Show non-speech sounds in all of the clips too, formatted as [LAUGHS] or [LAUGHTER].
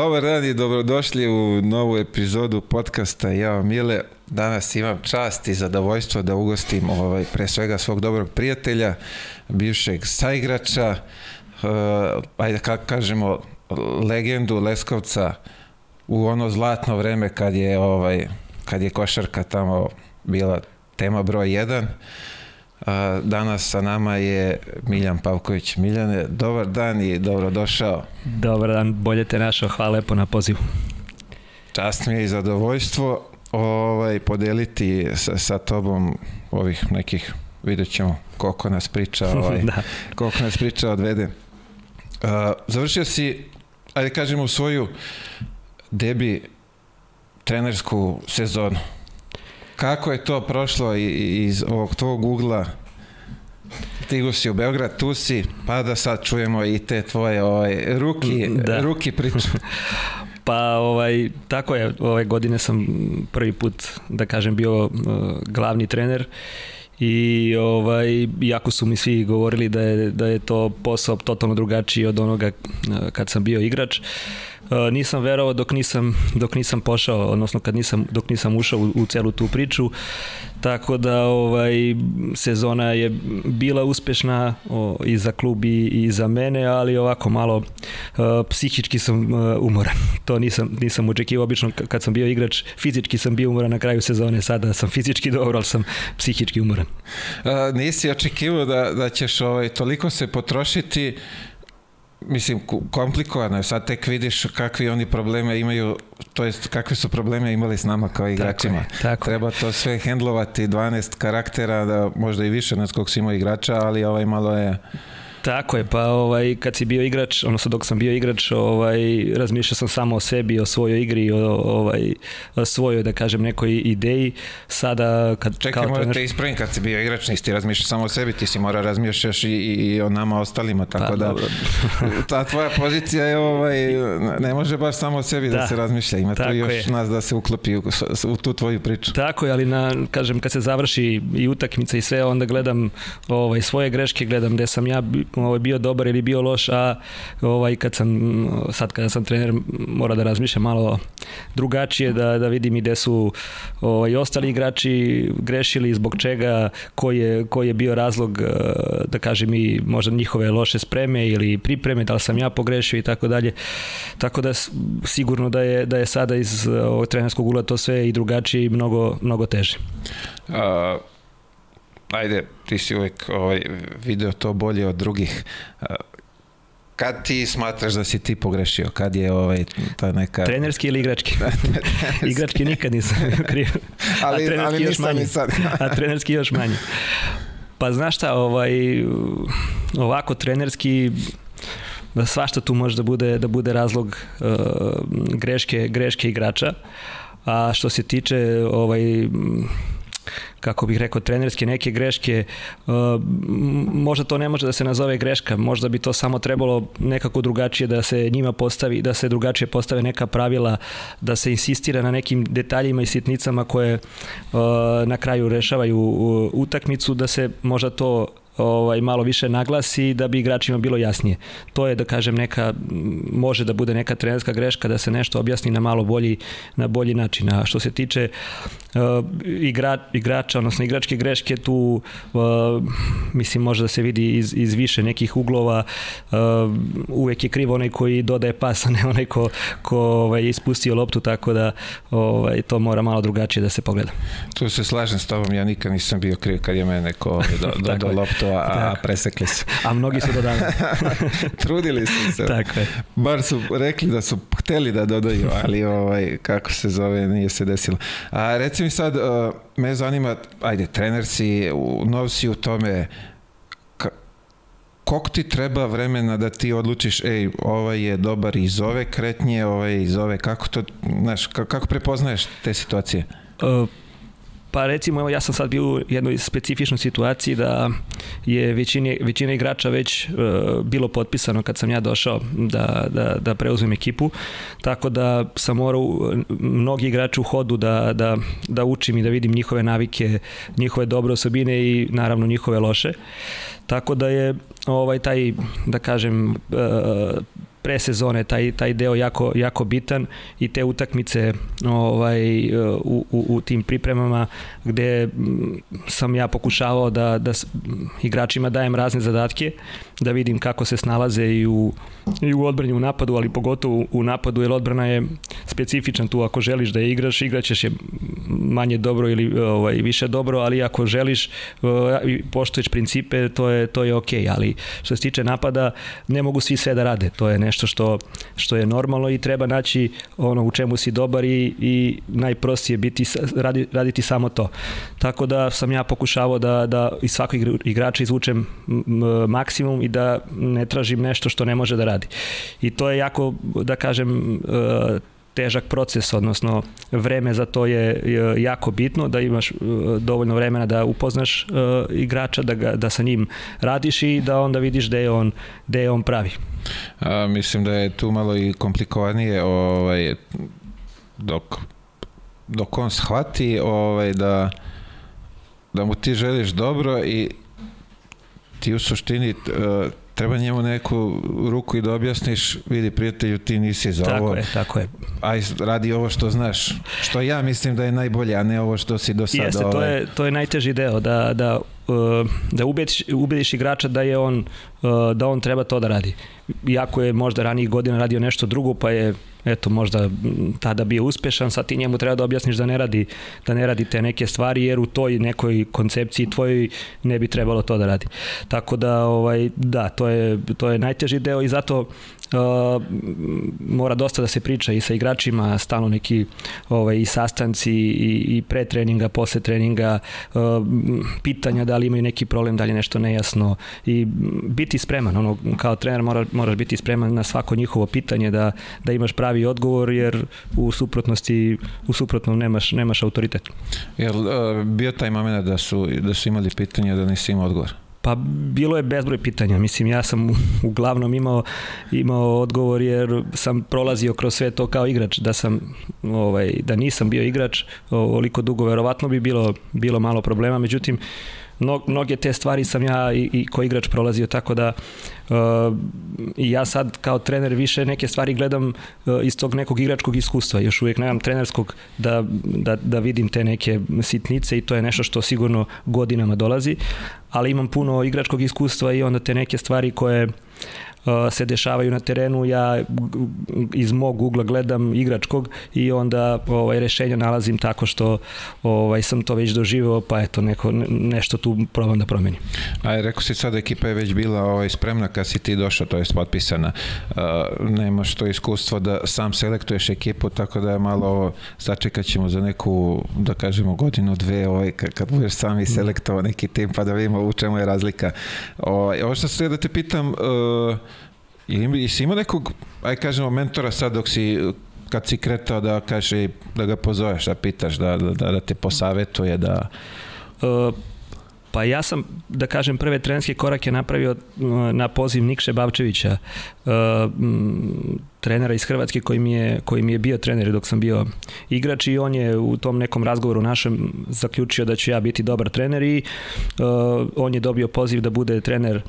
Dobar dan i dobrodošli u novu epizodu podcasta Ja Mile. Danas imam čast i zadovoljstvo da ugostim ovaj, pre svega svog dobrog prijatelja, bivšeg saigrača, uh, ajde kako kažemo, legendu Leskovca u ono zlatno vreme kad je ovaj kad je košarka tamo bila tema broj 1. Danas sa nama je Miljan Pavković. Miljane, dobar dan i dobrodošao. Dobar dan, bolje te našao, hvala lepo na pozivu. Čast mi je i zadovoljstvo ovaj, podeliti sa, sa tobom ovih nekih, vidjet ćemo koliko nas priča, [LAUGHS] ovaj, da. koliko nas priča odvede. A, završio si, ajde kažemo, svoju debi trenersku sezonu. Kako je to prošlo iz ovog tvog ugla? Stigu si u Beograd, tu si, pa da sad čujemo i te tvoje ovaj, ruki, da. ruki priču. [LAUGHS] Pa ovaj tako je, ove godine sam prvi put da kažem bio uh, glavni trener i ovaj iako su mi svi govorili da je da je to posao totalno drugačiji od onoga uh, kad sam bio igrač. Uh, nisam verovao dok nisam, dok nisam pošao, odnosno kad nisam, dok nisam ušao u, u celu tu priču. Tako da ovaj sezona je bila uspešna o, i za klub i, i za mene, ali ovako malo uh, psihički sam uh, umoran. [LAUGHS] To nisam nisam očekivao obično kad sam bio igrač, fizički sam bio umoran na kraju sezone, sada sam fizički [LAUGHS] dobro, ali sam psihički umoran. A, nisi očekivao da da ćeš ovaj toliko se potrošiti mislim, komplikovano je, sad tek vidiš kakvi oni probleme imaju, to jest kakve su probleme imali s nama kao igračima. Tako je, tako. Treba to sve hendlovati, 12 karaktera, da možda i više nas kog si imao igrača, ali ovaj malo je Tako je, pa ovaj, kad si bio igrač, odnosno dok sam bio igrač, ovaj, razmišljao sam samo o sebi, o svojoj igri, o, ovaj, o svojoj, da kažem, nekoj ideji. Sada, kad... Čekaj, kao trener... te ispravim, kad si bio igrač, nisi ti razmišljao samo o sebi, ti si mora razmišljaš i, i o nama ostalima, tako pa, da dobro. [LAUGHS] ta tvoja pozicija je, ovaj, ne može baš samo o sebi da, da se razmišlja, ima tu još je. nas da se uklopi u, u tu tvoju priču. Tako je, ali na, kažem, kad se završi i utakmica i sve, onda gledam ovaj, svoje greške, gledam gde sam ja ovaj, bio dobar ili bio loš, a ovaj, kad sam, sad kada sam trener, mora da razmišljam malo drugačije, da, da vidim i gde su ovaj, ostali igrači grešili, zbog čega, koji je, koji je bio razlog, eh, da kažem i možda njihove loše spreme ili pripreme, da li sam ja pogrešio i tako dalje. Tako da sigurno da je, da je sada iz ovog trenerskog ula to sve i drugačije i mnogo, mnogo teže. A, ajde, ti si uvek ovaj, video to bolje od drugih. Kad ti smatraš da si ti pogrešio? Kad je ovaj, ta neka... Trenerski ili igrački? [LAUGHS] igrački nikad nisam [LAUGHS] kriv. ali, a ali još manje. Sad. a trenerski još manje. Pa znaš šta, ovaj, ovako trenerski da svašta tu može da bude da bude razlog uh, greške greške igrača. A što se tiče ovaj kako bih rekao, trenerske neke greške, uh, možda to ne može da se nazove greška, možda bi to samo trebalo nekako drugačije da se njima postavi, da se drugačije postave neka pravila, da se insistira na nekim detaljima i sitnicama koje uh, na kraju rešavaju utakmicu, da se možda to ovaj malo više naglasi da bi igračima bilo jasnije. To je da kažem neka može da bude neka trenerska greška da se nešto objasni na malo bolji na bolji način. A što se tiče uh, igra, igrača, odnosno igračke greške tu uh, mislim može da se vidi iz, iz više nekih uglova uh, uvek je krivo onaj koji dodaje pas, a ne onaj ko, ko ovaj, ispustio loptu, tako da ovaj, to mora malo drugačije da se pogleda. Tu se slažem s tobom, ja nikad nisam bio kriv kad je mene ko [LAUGHS] do, do, do loptu a, a presekli su. A mnogi su dodali. [LAUGHS] Trudili su se. Tako je. Bar su rekli da su hteli da dodaju, ali ovaj, kako se zove, nije se desilo. A reci mi sad, uh, me zanima, ajde, trener si, nov si u tome, koliko ti treba vremena da ti odlučiš, ej, ovaj je dobar iz ove kretnje, ovaj iz ove, kako to, znaš, kako prepoznaješ te situacije? Pa recimo, evo ja sam sad bio u jednoj specifičnoj situaciji da je većini, većina igrača već uh, bilo potpisano kad sam ja došao da, da, da preuzmem ekipu, tako da sam morao mnogi igrači u hodu da, da, da učim i da vidim njihove navike, njihove dobre osobine i naravno njihove loše. Tako da je ovaj taj, da kažem, uh, pre sezone taj, taj deo jako, jako bitan i te utakmice ovaj, u, u, u tim pripremama gde sam ja pokušavao da, da igračima dajem razne zadatke, da vidim kako se snalaze i u, i u odbrani u napadu, ali pogotovo u napadu, jer odbrana je specifičan tu, ako želiš da je igraš, igraćeš je manje dobro ili ovaj, više dobro, ali ako želiš i poštoješ principe, to je, to je ok, ali što se tiče napada, ne mogu svi sve da rade, to je nešto što, što je normalno i treba naći ono u čemu si dobar i, i najprostije biti, radi, raditi samo to. Tako da sam ja pokušavao da, da iz svakog igrača izvučem maksimum i da ne tražim nešto što ne može da radi. I to je jako, da kažem, e, težak proces, odnosno vreme za to je jako bitno, da imaš e, dovoljno vremena da upoznaš e, igrača, da, ga, da sa njim radiš i da onda vidiš gde je on, gde je on pravi. A, mislim da je tu malo i komplikovanije ovaj, dok, dok on shvati ovaj, da, da mu ti želiš dobro i ti u suštini uh, treba njemu neku ruku i da objasniš, vidi prijatelju, ti nisi za tako ovo. Je, tako je. Aj, radi ovo što znaš. Što ja mislim da je najbolje, a ne ovo što si do sada. Jeste, ovaj... to, je, to je najteži deo, da, da, uh, da ubediš, ubediš igrača da je on, uh, da on treba to da radi. Iako je možda ranijih godina radio nešto drugo, pa je eto možda tada bio uspešan, sad ti njemu treba da objasniš da ne radi da ne radi te neke stvari jer u toj nekoj koncepciji tvojoj ne bi trebalo to da radi. Tako da ovaj da, to je to je najteži deo i zato uh, mora dosta da se priča i sa igračima, stalno neki ovaj, i sastanci i, i pre treninga, posle treninga, uh, pitanja da li imaju neki problem, da li je nešto nejasno i biti spreman, ono, kao trener mora, moraš biti spreman na svako njihovo pitanje da, da imaš pravi odgovor jer u suprotnosti u suprotnom nemaš, nemaš autoritet. Jel uh, bio taj moment da su, da su imali pitanja da nisi imao odgovor? Pa bilo je bezbroj pitanja. Mislim, ja sam uglavnom imao, imao odgovor jer sam prolazio kroz sve to kao igrač. Da sam, ovaj, da nisam bio igrač, ovoliko dugo verovatno bi bilo, bilo malo problema. Međutim, mnoge te stvari sam ja i, i ko igrač prolazio tako da uh, ja sad kao trener više neke stvari gledam uh, iz tog nekog igračkog iskustva. Još uvijek nemam trenerskog da, da, da vidim te neke sitnice i to je nešto što sigurno godinama dolazi, ali imam puno igračkog iskustva i onda te neke stvari koje se dešavaju na terenu, ja iz mog ugla gledam igračkog i onda ovaj rešenja nalazim tako što ovaj sam to već doživeo, pa eto neko nešto tu probam da promenim. A rekao si sad ekipa je već bila ovaj spremna kad si ti došao, to jest potpisana. Uh, nemaš to iskustvo da sam selektuješ ekipu, tako da je malo ovo sačekat ćemo za neku, da kažemo, godinu, dve, ovaj, kad budeš sami selektovao neki tim, pa da vidimo u čemu je razlika. Ovaj, ovo što se da te pitam, uh, Ili si imao nekog, aj kažemo, mentora sad dok si kad si kretao da kaže da ga pozoveš, da pitaš, da, da, da te posavetuje, da... Uh, Pa ja sam, da kažem, prve trenerske korake napravio na poziv Nikše Bavčevića, uh, trenera iz Hrvatske koji mi, je, koji mi je bio trener dok sam bio igrač i on je u tom nekom razgovoru našem zaključio da ću ja biti dobar trener i uh, on je dobio poziv da bude trener uh,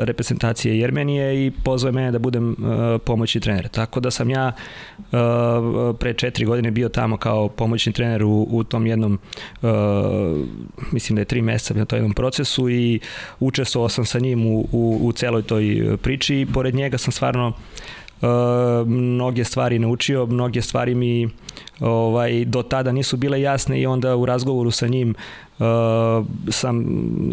reprezentacije Jermenije i pozvao mene da budem uh, pomoćni trener. Tako da sam ja uh, pre četiri godine bio tamo kao pomoćni trener u, u tom jednom uh, mislim da je tri meseca na tom jednom procesu i učestvovao sam sa njim u, u, u celoj toj priči i pored njega sam stvarno mnoge stvari naučio, mnoge stvari mi ovaj, do tada nisu bile jasne i onda u razgovoru sa njim uh, sam,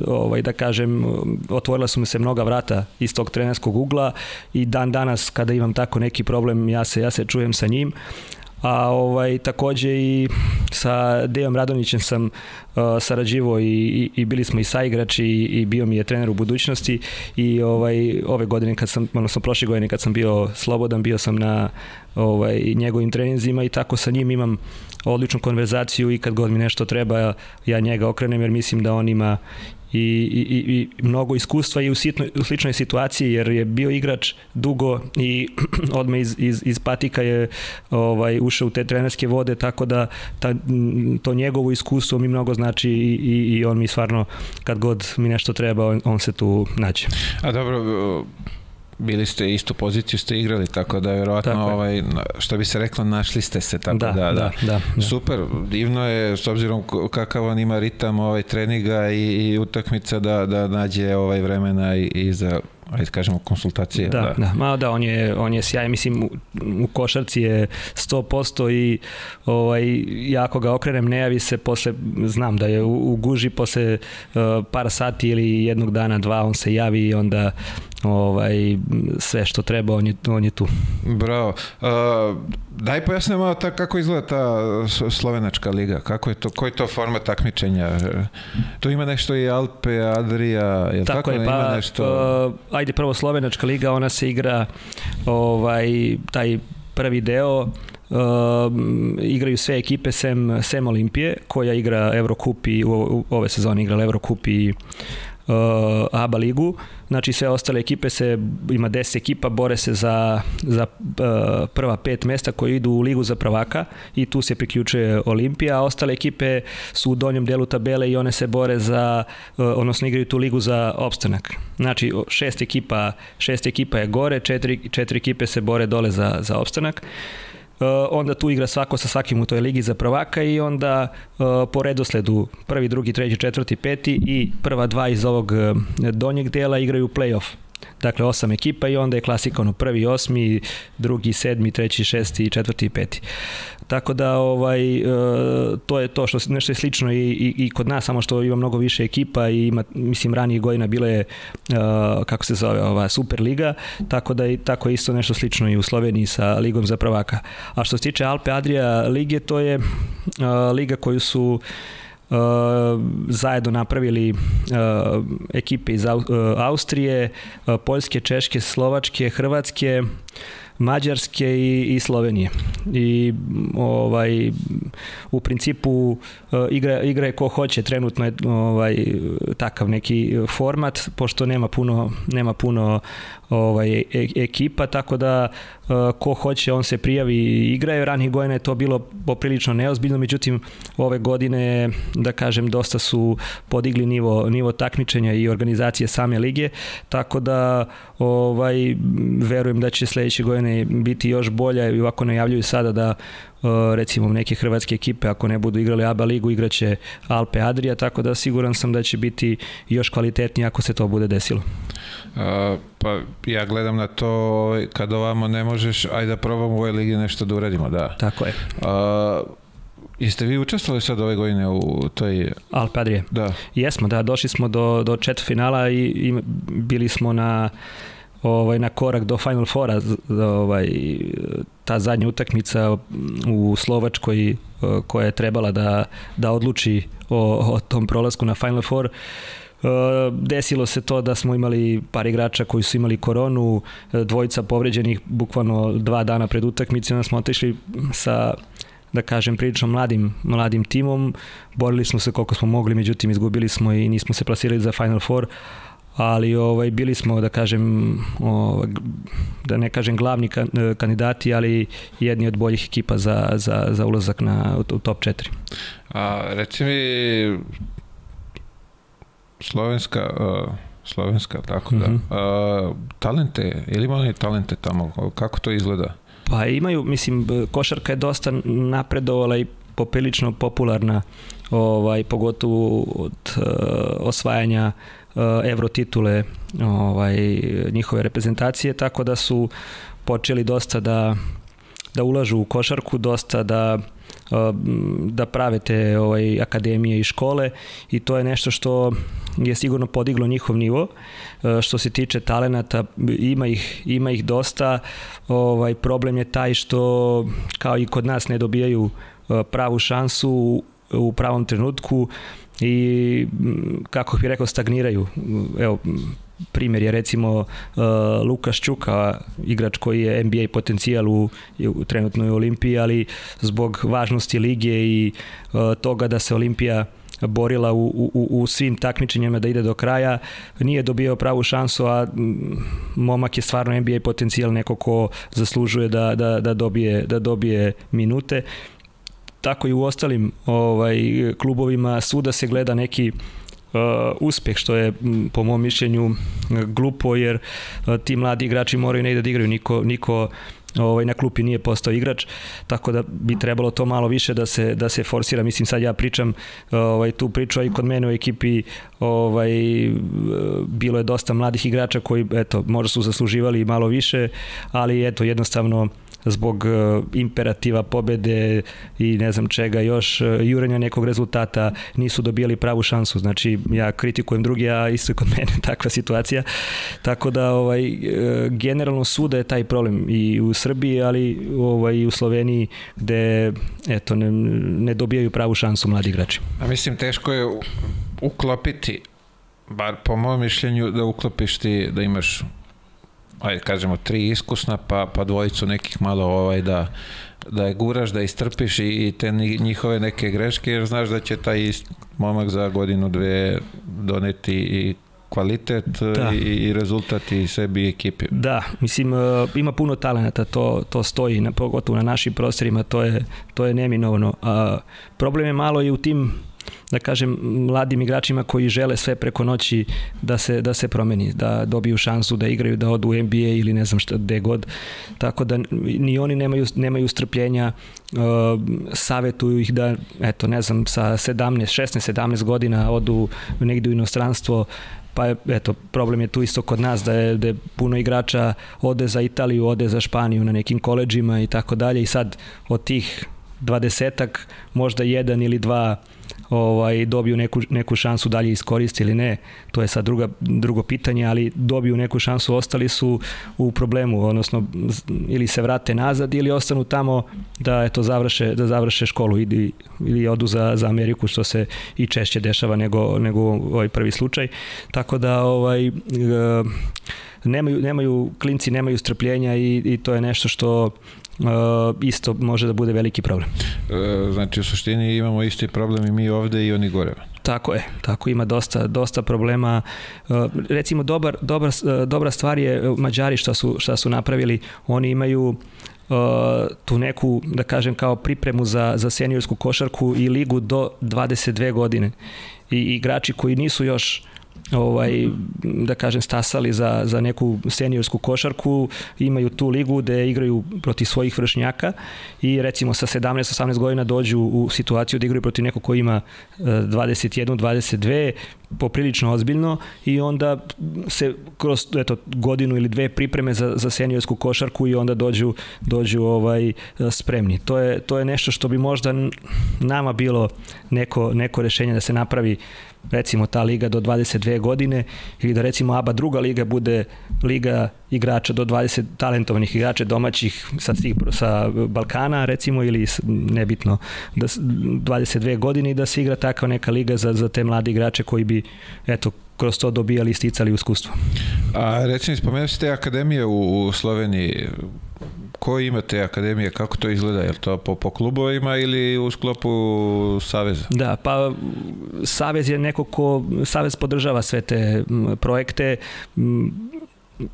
ovaj, da kažem, otvorila su mi se mnoga vrata iz tog trenerskog ugla i dan danas kada imam tako neki problem ja se, ja se čujem sa njim. Uh, a ovaj takođe i sa Dejom Radonićem sam uh, sarađivao i, i, i bili smo i saigrači i, i bio mi je trener u budućnosti. I ovaj ove godine kad sam odnosno prošle godine kad sam bio slobodan bio sam na ovaj njegovim treninzima i tako sa njim imam odličnu konverzaciju i kad god mi nešto treba ja njega okrenem jer mislim da on ima i, i, i mnogo iskustva i u, sitno, u sličnoj situaciji jer je bio igrač dugo i [CLEARS THROAT] odmah iz, iz, iz patika je ovaj, ušao u te trenerske vode tako da ta, to njegovo iskustvo mi mnogo znači i, i, i on mi stvarno kad god mi nešto treba on, on se tu nađe. A dobro bili ste istu poziciju ste igrali, tako da vjerovatno tako ovaj, što bi se reklo, našli ste se, tako da, da, da, da, da. Super, divno je, s obzirom kakav on ima ritam ovaj, treninga i, i utakmica da, da nađe ovaj vremena i, i za ajde kažemo konsultacije. Da, da, da. Ma da, on je, on je sjaj, mislim, u, u košarci je 100% i ovaj, ja ako ga okrenem, ne javi se posle, znam da je u, u guži posle uh, par sati ili jednog dana, dva, on se javi i onda ovaj, sve što treba, on je, on je tu. Bravo. Uh, daj pojasne malo ta, kako izgleda ta slovenačka liga, kako je to, koji je to format takmičenja? Tu ima nešto i Alpe, Adria, je tako, tako je, pa, ima nešto... Uh, ajde prvo slovenačka liga, ona se igra ovaj, taj prvi deo Uh, igraju sve ekipe sem, sem Olimpije koja igra Eurocup i u, u ove sezone igrala Eurocup i uh, ABA ligu. Znači sve ostale ekipe se, ima 10 ekipa, bore se za, za uh, prva pet mesta koji idu u ligu za prvaka i tu se priključuje Olimpija, a ostale ekipe su u donjem delu tabele i one se bore za, uh, odnosno igraju tu ligu za opstanak. Znači šest ekipa, šest ekipa je gore, četiri, četiri ekipe se bore dole za, za opstanak. Uh, onda tu igra svako sa svakim u toj ligi za prvaka i onda uh, po redosledu prvi, drugi, treći, četvrti, peti i prva dva iz ovog uh, donjeg dela igraju play-off. Dakle, osam ekipa i onda je klasika ono prvi, osmi, drugi, sedmi, treći, šesti, četvrti i peti. Tako da ovaj e, to je to što nešto je slično i, i, i kod nas samo što ima mnogo više ekipa i ima mislim ranije godina bile je kako se zove ova Superliga, tako da i tako isto nešto slično i u Sloveniji sa ligom za prvaka. A što se tiče Alpe Adria lige, to je liga koju su zajedno napravili uh, ekipe iz uh, Austrije, uh, Poljske, Češke, Slovačke, Hrvatske, Mađarske i, i Slovenije. I ovaj u principu uh, igra igra je ko hoće, trenutno je ovaj takav neki format pošto nema puno nema puno ovaj e, ekipa tako da uh, ko hoće on se prijavi i igraju ranih godina je to bilo poprilično neozbiljno međutim ove godine da kažem dosta su podigli nivo nivo takmičenja i organizacije same lige tako da ovaj verujem da će sledeće godine biti još bolja i ovako najavljuju sada da recimo neke hrvatske ekipe ako ne budu igrali ABA ligu igraće Alpe Adria tako da siguran sam da će biti još kvalitetnije ako se to bude desilo. Uh, pa ja gledam na to kad ovamo ne možeš, ajde da probamo u ovoj ligi nešto da uradimo, da. Tako je. Uh, Jeste vi učestvovali sad ove godine u toj... Alpe Adria? Da. Jesmo, da, došli smo do, do četvrtfinala i, i bili smo na ovaj na korak do Final Fora ovaj ta zadnja utakmica u Slovačkoj eh, koja je trebala da da odluči o, o tom prolasku na Final Four eh, desilo se to da smo imali par igrača koji su imali koronu, eh, dvojica povređenih bukvalno dva dana pred utakmicom, onda smo otišli sa da kažem prilično mladim, mladim timom, borili smo se koliko smo mogli, međutim izgubili smo i nismo se plasirali za Final Four, ali ovaj bili smo da kažem ovaj, da ne kažem glavni kandidati, ali jedni od boljih ekipa za, za, za ulazak na u top 4. A reci mi slovenska uh, slovenska tako mm -hmm. da. Uh, talente, ili ima oni talente tamo? Kako to izgleda? Pa imaju, mislim, košarka je dosta napredovala i poprilično popularna, ovaj, pogotovo od uh, osvajanja evro titule ovaj, njihove reprezentacije, tako da su počeli dosta da, da ulažu u košarku, dosta da da prave te ovaj, akademije i škole i to je nešto što je sigurno podiglo njihov nivo. Što se tiče talenata, ima ih, ima ih dosta. Ovaj, problem je taj što kao i kod nas ne dobijaju pravu šansu u pravom trenutku i kako bih rekao stagniraju. Evo, primjer je recimo uh, Lukaš Čuka, igrač koji je NBA potencijal u, u trenutnoj Olimpiji, ali zbog važnosti lige i uh, toga da se Olimpija borila u, u, u svim takmičenjima da ide do kraja, nije dobio pravu šansu, a momak je stvarno NBA potencijal neko ko zaslužuje da, da, da, dobije, da dobije minute. Tako i u ostalim ovaj klubovima suda se gleda neki uspeh što je po mom mišljenju glupo jer uh, ti mladi igrači moraju negde da igraju niko, niko ovaj, na klupi nije postao igrač, tako da bi trebalo to malo više da se, da se forsira. Mislim, sad ja pričam ovaj, tu priču i kod mene u ekipi ovaj, bilo je dosta mladih igrača koji, eto, možda su zasluživali malo više, ali eto, jednostavno zbog e, imperativa pobede i ne znam čega još e, jurenja nekog rezultata nisu dobijali pravu šansu. Znači ja kritikujem drugi, a isto kod [LAUGHS] mene takva situacija. Tako da ovaj e, generalno suda je taj problem i u Srbiji, ali ovaj u Sloveniji gde eto ne, ne dobijaju pravu šansu mladi igrači. A mislim teško je uklopiti bar po mom mišljenju da uklopiš ti da imaš ajde kažemo tri iskusna pa, pa dvojicu nekih malo ovaj da da je guraš, da istrpiš i, i te njihove neke greške jer znaš da će taj momak za godinu dve doneti i kvalitet da. i, i rezultat i sebi i ekipi. Da, mislim e, ima puno talenata, to, to stoji na, pogotovo na našim prostorima, to je, to je neminovno. A, problem je malo i u tim da kažem, mladim igračima koji žele sve preko noći da se, da se promeni, da dobiju šansu da igraju, da odu u NBA ili ne znam šta, gde god. Tako da ni oni nemaju, nemaju strpljenja, uh, savetuju ih da, eto, ne znam, sa 17, 16, 17 godina odu negde u inostranstvo, pa eto, problem je tu isto kod nas da je, da je puno igrača ode za Italiju, ode za Španiju na nekim koleđima i tako dalje i sad od tih dvadesetak možda jedan ili dva ovaj, dobiju neku, neku šansu dalje iskoriste ili ne, to je sad druga, drugo pitanje, ali dobiju neku šansu, ostali su u problemu, odnosno ili se vrate nazad ili ostanu tamo da eto završe, da završe školu ili, ili odu za, za Ameriku, što se i češće dešava nego, nego ovaj prvi slučaj. Tako da ovaj, e, nemaju, nemaju klinci nemaju strpljenja i, i to je nešto što isto može da bude veliki problem. E, znači u suštini imamo isti problem i mi ovde i oni gore. Tako je, tako ima dosta, dosta problema. Uh, recimo dobar, dobar, uh, dobra stvar je Mađari šta su, šta su napravili, oni imaju uh, tu neku, da kažem, kao pripremu za, za seniorsku košarku i ligu do 22 godine. I igrači koji nisu još ovaj, da kažem, stasali za, za neku seniorsku košarku, imaju tu ligu gde igraju protiv svojih vršnjaka i recimo sa 17-18 godina dođu u situaciju da igraju protiv nekog ko ima 21-22, e, poprilično ozbiljno i onda se kroz eto, godinu ili dve pripreme za, za seniorsku košarku i onda dođu, dođu ovaj spremni. To je, to je nešto što bi možda nama bilo neko, neko rešenje da se napravi recimo ta liga do 22 godine ili da recimo ABA druga liga bude liga igrača do 20 talentovanih igrača domaćih sa, svih, sa Balkana recimo ili nebitno da 22 godine i da se igra takva neka liga za, za te mlade igrače koji bi eto kroz to dobijali i sticali iskustvo. A recimo spomenuo ste akademije u, u Sloveniji ko ima te akademije, kako to izgleda? Je to po, po klubovima ili u sklopu Saveza? Da, pa Savez je neko ko, Savez podržava sve te projekte,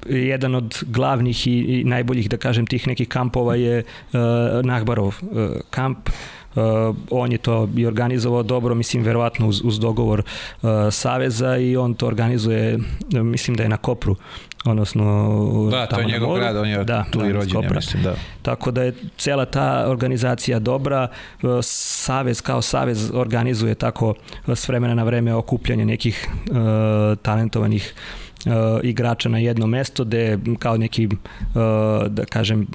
jedan od glavnih i, i najboljih, da kažem, tih nekih kampova je uh, Nahbarov uh, kamp, Uh, on je to i organizovao dobro, mislim verovatno uz, uz dogovor uh, Saveza i on to organizuje, mislim da je na Kopru odnosno da, to je njegov grad, on je da, tu da, i rođen, ja mislim, da. Tako da je cela ta organizacija dobra, Savez kao Savez organizuje tako s vremena na vreme okupljanje nekih uh, talentovanih uh, uh, igrača na jedno mesto gde kao neki uh, da kažem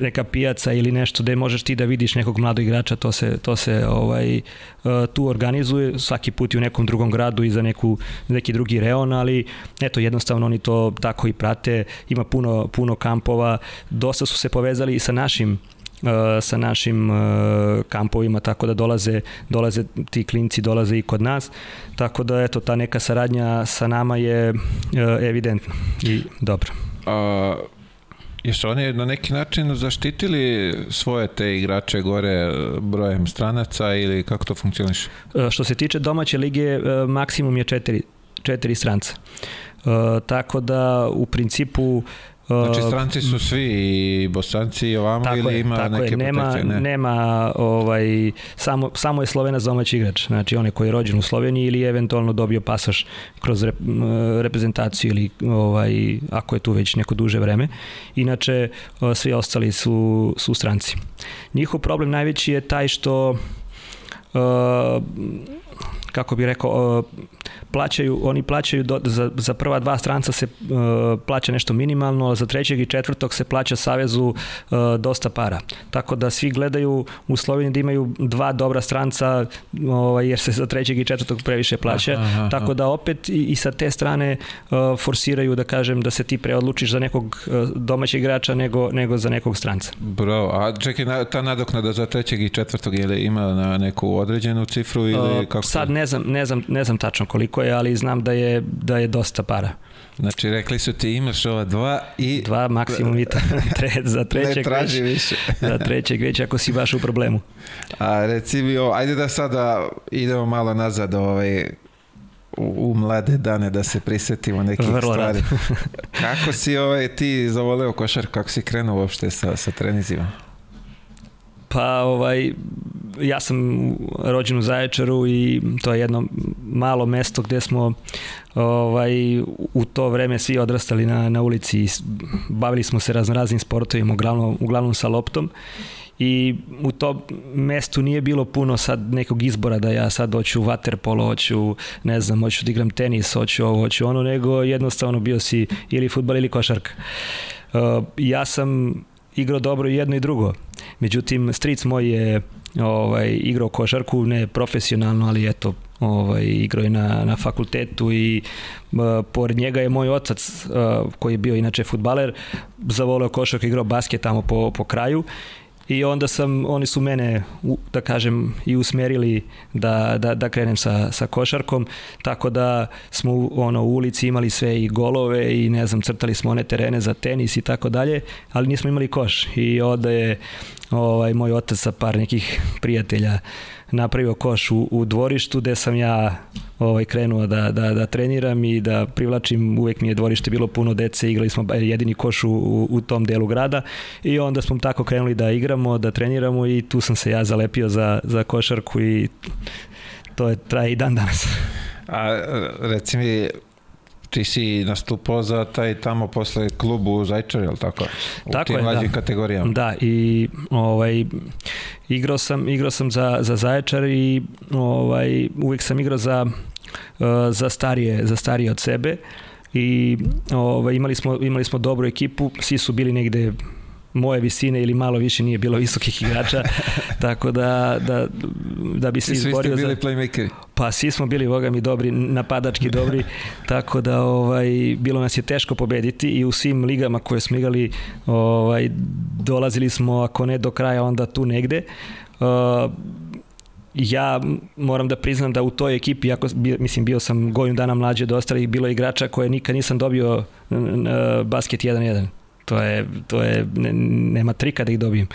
neka pijaca ili nešto gde možeš ti da vidiš nekog mladog igrača to se to se ovaj uh, tu organizuje svaki put i u nekom drugom gradu i za neku neki drugi reon ali eto jednostavno oni to tako i prate ima puno puno kampova dosta su se povezali i sa našim sa našim uh, kampovima, tako da dolaze, dolaze ti klinci, dolaze i kod nas, tako da eto, ta neka saradnja sa nama je uh, evidentna i dobro. A, jesu oni na neki način zaštitili svoje te igrače gore brojem stranaca ili kako to funkcioniše? Što se tiče domaće lige, maksimum je četiri, četiri stranca. Uh, tako da u principu Znači stranci su svi i bosanci i ovamo tako ili ima tako neke je, nema, ne? nema ovaj, samo, samo je Slovenac domaći igrač, znači on je koji je rođen u Sloveniji ili je eventualno dobio pasaž kroz rep, reprezentaciju ili ovaj, ako je tu već neko duže vreme. Inače, svi ostali su, su stranci. Njihov problem najveći je taj što uh, kako bi rekao, plaćaju, oni plaćaju do, za, za prva dva stranca se plaća nešto minimalno, za trećeg i četvrtog se plaća Savezu dosta para. Tako da svi gledaju u Sloveniji da imaju dva dobra stranca ovaj, jer se za trećeg i četvrtog previše plaća. Aha, aha, Tako da opet i, i sa te strane uh, forsiraju da kažem da se ti preodlučiš za nekog uh, domaćeg igrača nego, nego za nekog stranca. Bravo. A čekaj, na, ta nadoknada za trećeg i četvrtog je li ima na neku određenu cifru ili uh, kako? Sad ne znam, ne znam, ne znam tačno koliko je, ali znam da je, da je dosta para. Znači, rekli su ti imaš ova dva i... Dva maksimum i [LAUGHS] tre, [LAUGHS] za trećeg ne traži već, više. [LAUGHS] za trećeg već ako si baš u problemu. A reci mi, ajde da sada idemo malo nazad ovaj, u, u mlade dane da se prisetimo nekih Vrlo stvari. kako si ovaj, ti zavoleo košar, kako si krenuo uopšte sa, sa trenizima? Pa ovaj, ja sam rođen u Zaječaru i to je jedno malo mesto gde smo ovaj, u to vreme svi odrastali na, na ulici i bavili smo se razno raznim sportovima, uglavnom, uglavnom sa loptom i u tom mestu nije bilo puno sad nekog izbora da ja sad hoću u waterpolo, hoću, ne znam, hoću da igram tenis, hoću ovo, hoću ono, nego jednostavno bio si ili futbal ili košarka. Uh, ja sam igrao dobro i jedno i drugo. Međutim, stric moj je ovaj, igrao košarku, ne profesionalno, ali eto, ovaj, igrao je na, na fakultetu i uh, pored njega je moj otac, koji je bio inače futbaler, zavoleo košarku, igrao basket tamo po, po kraju i onda sam, oni su mene, da kažem, i usmerili da, da, da krenem sa, sa košarkom, tako da smo ono, u ulici imali sve i golove i ne znam, crtali smo one terene za tenis i tako dalje, ali nismo imali koš. I onda je ovaj, moj otac sa par nekih prijatelja napravio koš u, u dvorištu gde sam ja ovaj, krenuo da, da, da treniram i da privlačim, uvek mi je dvorište bilo puno dece, igrali smo jedini koš u, u, tom delu grada i onda smo tako krenuli da igramo, da treniramo i tu sam se ja zalepio za, za košarku i to je traje i dan danas. A reci mi, ti si nastupao za taj tamo posle klubu u Zajčar, je tako? U tako tim je, da. kategorijama. Da, i ovaj, igrao sam, igrao sam za, za Zaječar i ovaj, uvijek sam igrao za, uh, za, starije, za starije od sebe i ovaj, imali, smo, imali smo dobru ekipu, svi su bili negde moje visine ili malo više nije bilo visokih igrača, [LAUGHS] tako da, da, da bi se izborio... Svi ste bili za... playmakeri? Pa svi smo bili, voga mi, dobri, napadački [LAUGHS] dobri, tako da ovaj, bilo nas je teško pobediti i u svim ligama koje smo igali ovaj, dolazili smo, ako ne do kraja, onda tu negde. Uh, ja moram da priznam da u toj ekipi, jako, mislim, bio sam godinu dana mlađe od ostalih, bilo je igrača koje nikad nisam dobio basket 1-1 to je, to je ne, nema trika da ih dobijem.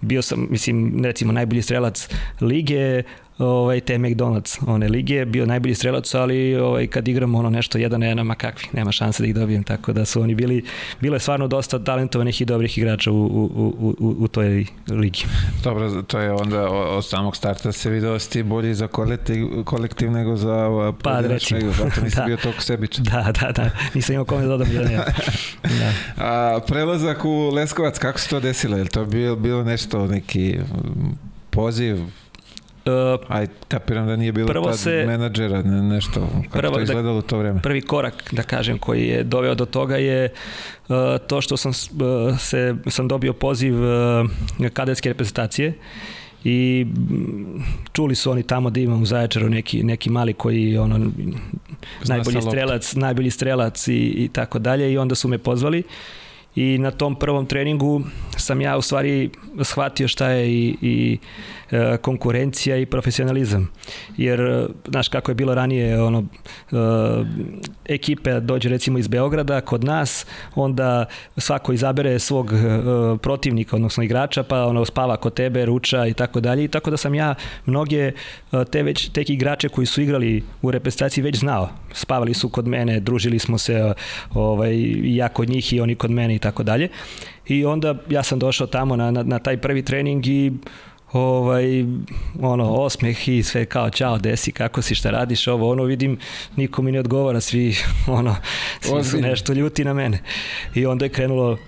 Bio sam, mislim, recimo najbolji strelac lige, ovaj, te McDonald's one lige, bio najbolji strelac, ali ovaj, kad igramo ono nešto jedan na jedan, ma kakvi, nema šanse da ih dobijem, tako da su oni bili, bilo je stvarno dosta talentovanih i dobrih igrača u, u, u, u, u toj ligi. Dobro, to je onda od samog starta se vidio da si bolji za kolektiv, kolektiv nego za pa, recimo. nego, zato nisi [LAUGHS] da. bio toliko sebičan. Da, da, da, nisam imao kome da dodam jedan jedan. Da. [LAUGHS] A, prelazak u Leskovac, kako se to desilo? Je li to bilo, bilo nešto, neki poziv, Uh, Aj, kapiram da nije bilo prvo tad se, menadžera, ne, nešto, kako prvo, to da izgledalo da, u to vreme. Prvi korak, da kažem, koji je doveo do toga je uh, to što sam, uh, se, sam dobio poziv uh, kadetske reprezentacije i mm, čuli su oni tamo da imam u Zaječaru neki, neki mali koji ono, najbolji strelac, najbolji strelac i, i tako dalje i onda su me pozvali i na tom prvom treningu sam ja u stvari shvatio šta je i, i konkurencija i profesionalizam. Jer, e, znaš, kako je bilo ranije, ono, e, ekipe dođe recimo iz Beograda kod nas, onda svako izabere svog protivnika, odnosno igrača, pa ono spava kod tebe, ruča i tako dalje. I tako da sam ja mnoge te već tek igrače koji su igrali u reprezentaciji već znao. Spavali su kod mene, družili smo se ovaj, ja kod njih i oni kod mene i tako dalje. I onda ja sam došao tamo na, na, na taj prvi trening i ovaj, ono, osmeh i sve kao, čao, desi, kako si, šta radiš, ovo, ono, vidim, niko mi ne odgovara, svi, [LAUGHS] ono, svi su nešto ljuti na mene. I onda je krenulo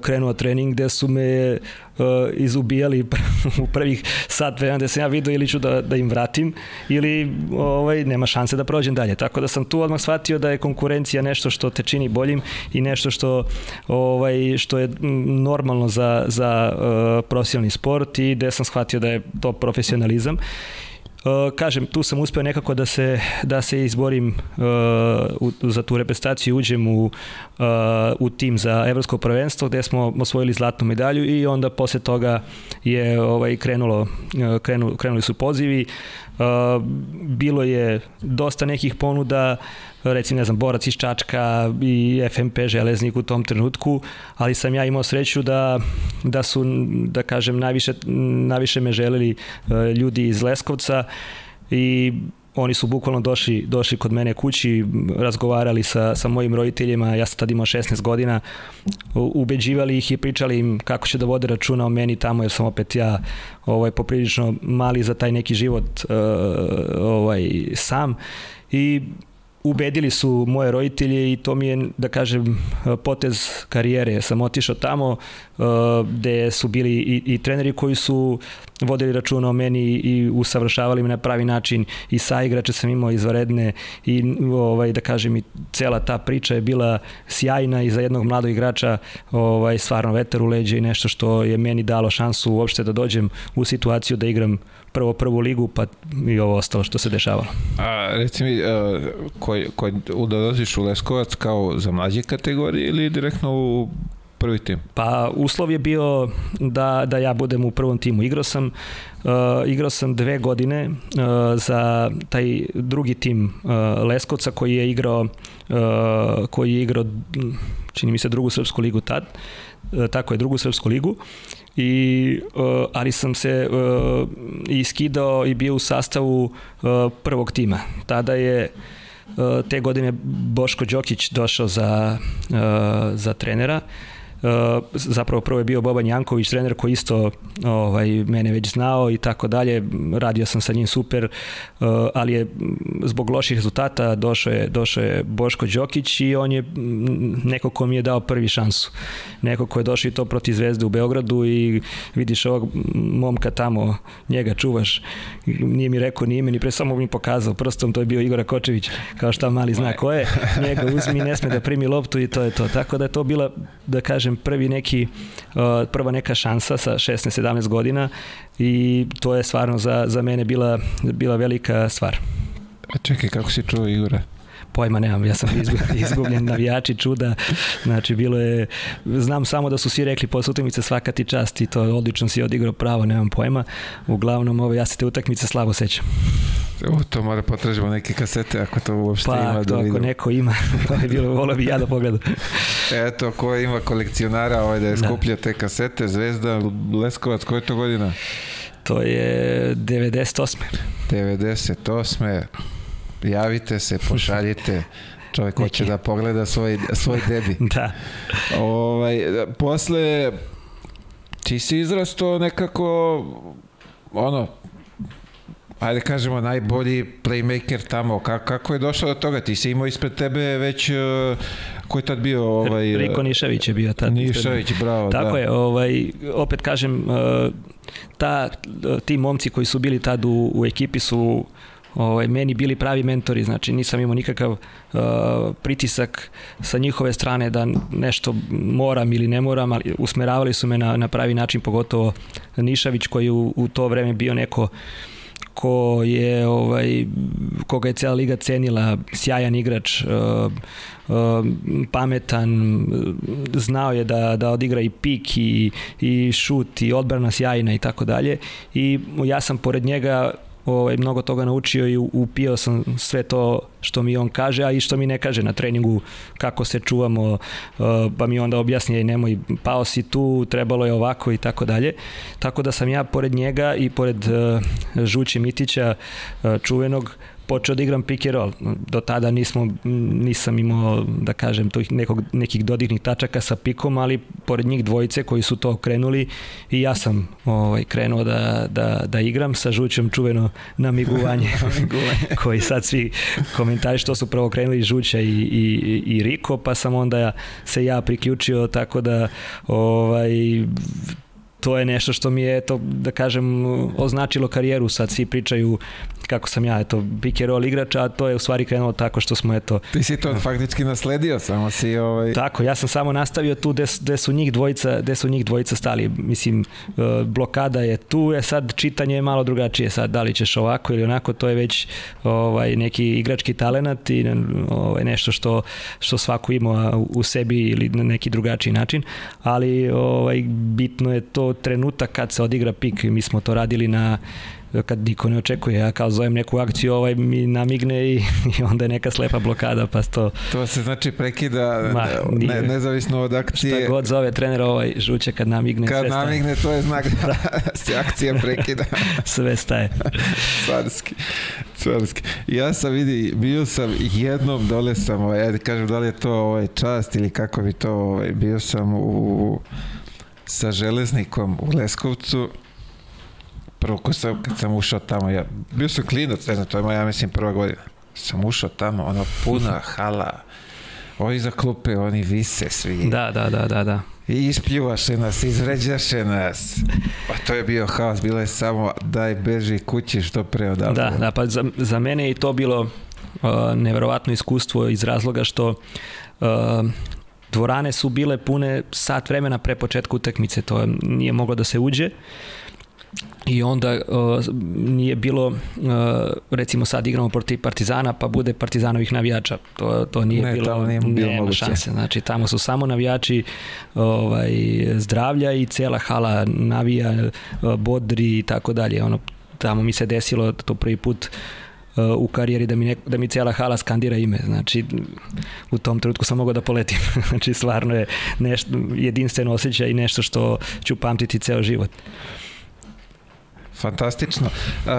krenuo trening gde su me uh, izubijali [LAUGHS] u prvih sat vremena gde sam ja vidio ili ću da, da im vratim ili ovaj, nema šanse da prođem dalje. Tako da sam tu odmah shvatio da je konkurencija nešto što te čini boljim i nešto što, ovaj, što je normalno za, za uh, profesionalni sport i gde sam shvatio da je to profesionalizam kažem, tu sam uspeo nekako da se, da se izborim uh, u, za tu reprezentaciju uđem u, uh, u tim za evropsko prvenstvo gde smo osvojili zlatnu medalju i onda posle toga je ovaj krenulo, uh, krenu, krenuli su pozivi. Uh, bilo je dosta nekih ponuda, recimo, ne znam, Borac iz Čačka i FMP Železnik u tom trenutku, ali sam ja imao sreću da, da su, da kažem, najviše, najviše me želeli uh, ljudi iz Leskovca i oni su bukvalno došli, došli kod mene kući, razgovarali sa, sa mojim roditeljima, ja sam tad imao 16 godina, ubeđivali ih i pričali im kako će da vode računa o meni tamo, jer sam opet ja ovaj, poprilično mali za taj neki život uh, ovaj, sam. I ubedili su moje roditelje i to mi je, da kažem, potez karijere. Sam otišao tamo uh, gde su bili i, i treneri koji su vodili računa o meni i usavršavali me na pravi način i sa igrače sam imao izvaredne i ovaj da kažem i cela ta priča je bila sjajna i za jednog mladog igrača ovaj stvarno vetar u leđa i nešto što je meni dalo šansu uopšte da dođem u situaciju da igram prvo prvu ligu, pa i ovo ostalo što se dešavalo. A reci mi, koji, koji dolaziš u Leskovac kao za mlađe kategorije ili direktno u prvi tim? Pa uslov je bio da, da ja budem u prvom timu. Igrao sam, uh, igrao sam dve godine uh, za taj drugi tim uh, Leskovca koji je igrao uh, koji je igrao čini mi se drugu srpsku ligu tad uh, tako je drugu srpsku ligu i uh, ali sam se uh, iskidao i bio u sastavu uh, prvog tima. Tada je uh, te godine Boško Đokić došao za, uh, za trenera Uh, zapravo prvo je bio Boban Janković, trener koji isto ovaj, mene već znao i tako dalje, radio sam sa njim super, uh, ali je zbog loših rezultata došao je, došao je Boško Đokić i on je neko ko mi je dao prvi šansu. Neko ko je došao i to proti Zvezde u Beogradu i vidiš ovog momka tamo, njega čuvaš, nije mi rekao ni ime, ni pre samo mi pokazao prstom, to je bio Igor Kočević, kao šta mali zna ko je, njega uzmi, ne sme da primi loptu i to je to. Tako da je to bila, da kažem, kažem, prvi neki, uh, prva neka šansa sa 16-17 godina i to je stvarno za, za mene bila, bila velika stvar. A čekaj, kako si čuo Igora? Pojma nemam, ja sam [LAUGHS] izgubljen navijači čuda, znači bilo je, znam samo da su svi rekli posle utakmice svaka ti čast i to odlično si odigrao pravo, nemam pojma, uglavnom ovo, ja se te utakmice slabo sećam. U, to mora potražimo neke kasete ako to uopšte pa, ima da to, ako neko ima, [LAUGHS] to je bilo, volio bi ja da pogledam. Eto, ko ima kolekcionara ovaj da je da. skuplja te kasete, Zvezda, Leskovac, koje je to godina? To je 98. 98 javite se, pošaljite. Čovjek hoće da pogleda svoj, svoj debi. [LAUGHS] da. Ovaj, posle, ti si izrasto nekako, ono, ajde kažemo, najbolji playmaker tamo. Kako, kako je došao do toga? Ti si imao ispred tebe već, uh, ko je tad bio? Ovaj, Riko Nišavić je bio tad. Nišavić, bravo, Tako da. je, ovaj, opet kažem, uh, ta, ti momci koji su bili tad u, u ekipi su ovaj, meni bili pravi mentori, znači nisam imao nikakav uh, pritisak sa njihove strane da nešto moram ili ne moram, ali usmeravali su me na, na pravi način, pogotovo Nišavić koji u, u to vreme bio neko ko je ovaj koga je cela liga cenila, sjajan igrač, uh, uh, pametan, znao je da da odigra i pik i i šut i odbrana sjajna i tako dalje. I ja sam pored njega ovaj, mnogo toga naučio i upio sam sve to što mi on kaže, a i što mi ne kaže na treningu kako se čuvamo, uh, pa mi onda objasni nemoj, pao si tu, trebalo je ovako i tako dalje. Tako da sam ja pored njega i pored uh, Žuće Mitića uh, čuvenog počeo da igram pick and roll. Do tada nismo, nisam imao, da kažem, tih nekog, nekih dodirnih tačaka sa pikom, ali pored njih dvojice koji su to krenuli i ja sam ovaj, krenuo da, da, da igram sa žućom čuveno namigovanje [LAUGHS] [LAUGHS] koji sad svi komentari što su prvo krenuli Žuća i, i, i Riko, pa sam onda se ja priključio tako da ovaj, to je nešto što mi je, eto, da kažem, označilo karijeru. Sad svi pričaju kako sam ja, eto, pick and roll igrač, a to je u stvari krenulo tako što smo, eto... Ti si to faktički nasledio, samo si ovaj... Tako, ja sam samo nastavio tu gde, su njih dvojica, gde su njih dvojica stali. Mislim, e, blokada je tu, je sad čitanje je malo drugačije. Sad, da li ćeš ovako ili onako, to je već ovaj, neki igrački talenat i ovaj, nešto što, što svako ima u sebi ili na neki drugačiji način, ali ovaj, bitno je to trenutak kad se odigra pik. Mi smo to radili na kad niko ne očekuje, ja kao zovem neku akciju, ovaj mi namigne i, [LAUGHS] i onda je neka slepa blokada, pa to... To se znači prekida Ma, ne, nezavisno od akcije. Šta god zove trener ovaj žuće kad namigne. Kad namigne, to je znak [LAUGHS] da se akcija prekida. [LAUGHS] sve staje. Carski. Carski. Ja sam vidi, bio sam jednom, dole sam, ovaj, ja kažem da li je to ovaj, čast ili kako bi to, ovaj, bio sam u sa železnikom u Leskovcu prvo ko sam, kad sam ušao tamo, ja, bio sam klinac, ne znam, to je moja, ja mislim, prva godina. Sam ušao tamo, ono, puna hala, ovi za klupe, oni vise svi. Da, da, da, da, da. I ispljuvaše nas, izređaše nas. Pa to je bio haos, bilo je samo daj beži kući što pre odavde. Da, da, pa za, za mene je to bilo uh, neverovatno iskustvo iz razloga što uh, dvorane su bile pune sat vremena pre početka utakmice, to nije moglo da se uđe. I onda uh, nije bilo, uh, recimo sad igramo protiv Partizana, pa bude Partizanovih navijača. To, to nije ne, bilo, nije bilo nema moguće. šanse. Znači, tamo su samo navijači ovaj, zdravlja i cela hala navija, uh, bodri i tako dalje. Ono, tamo mi se desilo to prvi put uh, u karijeri da mi, ne, da mi cijela hala skandira ime. Znači, u tom trenutku sam mogao da poletim. [LAUGHS] znači, stvarno je nešto, jedinstven osjećaj i nešto što ću pamtiti ceo život. Fantastično. Uh,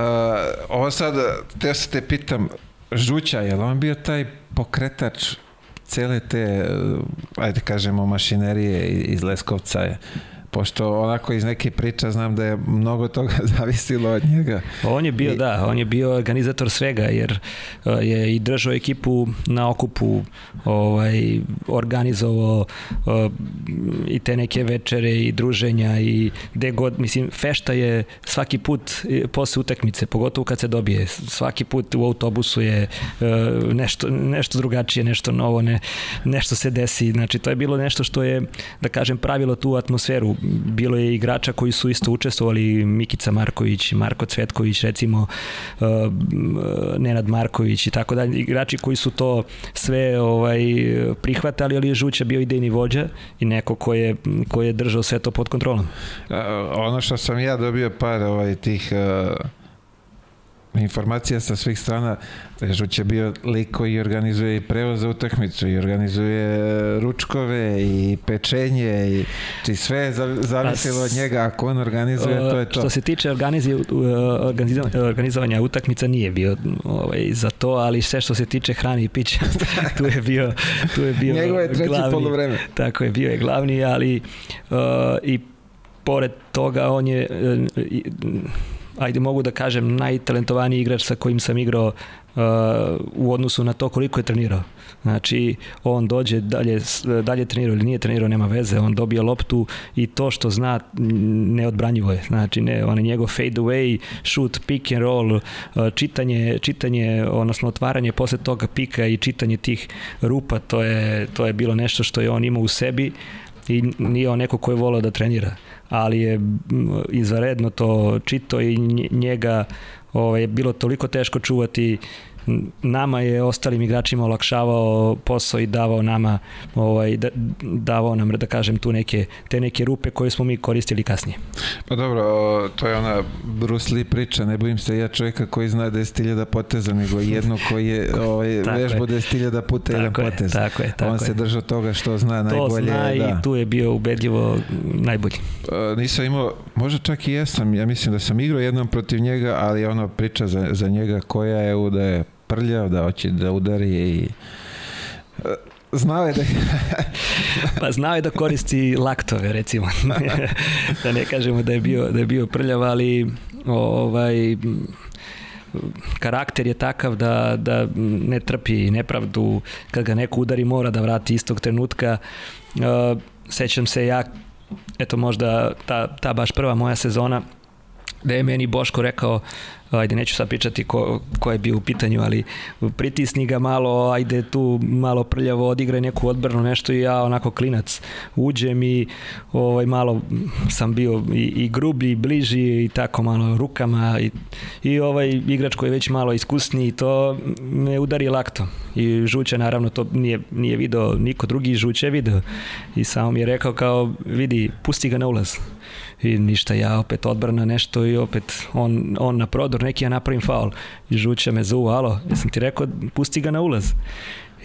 ovo sad, te se te pitam, Žuća, je li on bio taj pokretač cele te, ajde kažemo, mašinerije iz Leskovca je? Pošto onako iz neke priča znam da je mnogo toga [LAUGHS] zavisilo od njega. On je bio, I... da, on je bio organizator svega, jer uh, je i držao ekipu na okupu, ovaj, organizovao uh, i te neke večere i druženja i gde god, mislim, fešta je svaki put posle utakmice, pogotovo kad se dobije, svaki put u autobusu je uh, nešto, nešto drugačije, nešto novo, ne, nešto se desi, znači to je bilo nešto što je, da kažem, pravilo tu atmosferu bilo je igrača koji su isto učestvovali, Mikica Marković, Marko Cvetković, recimo uh, Nenad Marković i tako dalje, igrači koji su to sve ovaj prihvatali, ali je Žuća bio idejni vođa i neko ko je, ko je držao sve to pod kontrolom. Ono što sam ja dobio par ovaj, tih uh informacija sa svih strana. Žuć je bio lik koji organizuje i prevoz za utakmicu i organizuje ručkove i pečenje i či sve je zavisilo od njega. Ako on organizuje, to je to. Što se tiče organizovanja utakmica nije bio ovaj, za to, ali sve što se tiče hrane i pića, [LAUGHS] tu je bio, tu je bio Njegove je treći glavni, polovreme. Tako je, bio je glavni, ali uh, i pored toga on je uh, ajde mogu da kažem, najtalentovaniji igrač sa kojim sam igrao uh, u odnosu na to koliko je trenirao. Znači, on dođe dalje, dalje trenirao ili nije trenirao, nema veze, on dobije loptu i to što zna neodbranjivo je. Znači, ne, on je njegov fade away, shoot, pick and roll, uh, čitanje, čitanje, odnosno otvaranje posle toga pika i čitanje tih rupa, to je, to je bilo nešto što je on imao u sebi i nije on neko ko je volao da trenira ali je izvaredno to čito i njega ovaj, bilo toliko teško čuvati nama je ostalim igračima olakšavao posao i davao nama ovaj da, davao nam da kažem tu neke te neke rupe koje smo mi koristili kasnije. Pa dobro, to je ona Bruce Lee priča, ne bojim se ja čovjeka koji zna 10.000 poteza, nego jedno koji je [LAUGHS] ovaj vežbo 10.000 puta jedan potez. Tako je, tako On se držao toga što zna to najbolje. To zna i da. tu je bio ubedljivo najbolji. Nisam imao, možda čak i jesam, ja mislim da sam igrao jednom protiv njega, ali ono priča za, za njega koja je u da je prljav, da hoće da udari i znao je da [LAUGHS] pa znao je da koristi laktove recimo. [LAUGHS] Da ne kažemo da je bio da je bio prljav ali ovaj karakter je takav da, da ne trpi nepravdu. Kad ga neko udari mora da vrati istog trenutka. Uh, sećam se ja eto možda ta, ta baš prva moja sezona da je meni Boško rekao ajde neću sad pričati ko, ko je bio u pitanju, ali pritisni ga malo, ajde tu malo prljavo odigraj neku odbranu, nešto i ja onako klinac uđem i ovaj, malo sam bio i, i grublji, i bliži i tako malo rukama i, i ovaj igrač koji je već malo iskusniji to me udari lakto i Žuća naravno to nije, nije video niko drugi, Žuća je video. I samo mi je rekao kao vidi, pusti ga na ulaz i ništa, ja opet odbrana nešto i opet on, on na prodor neki ja napravim faul i žuća me zuva, alo, jesam ti rekao pusti ga na ulaz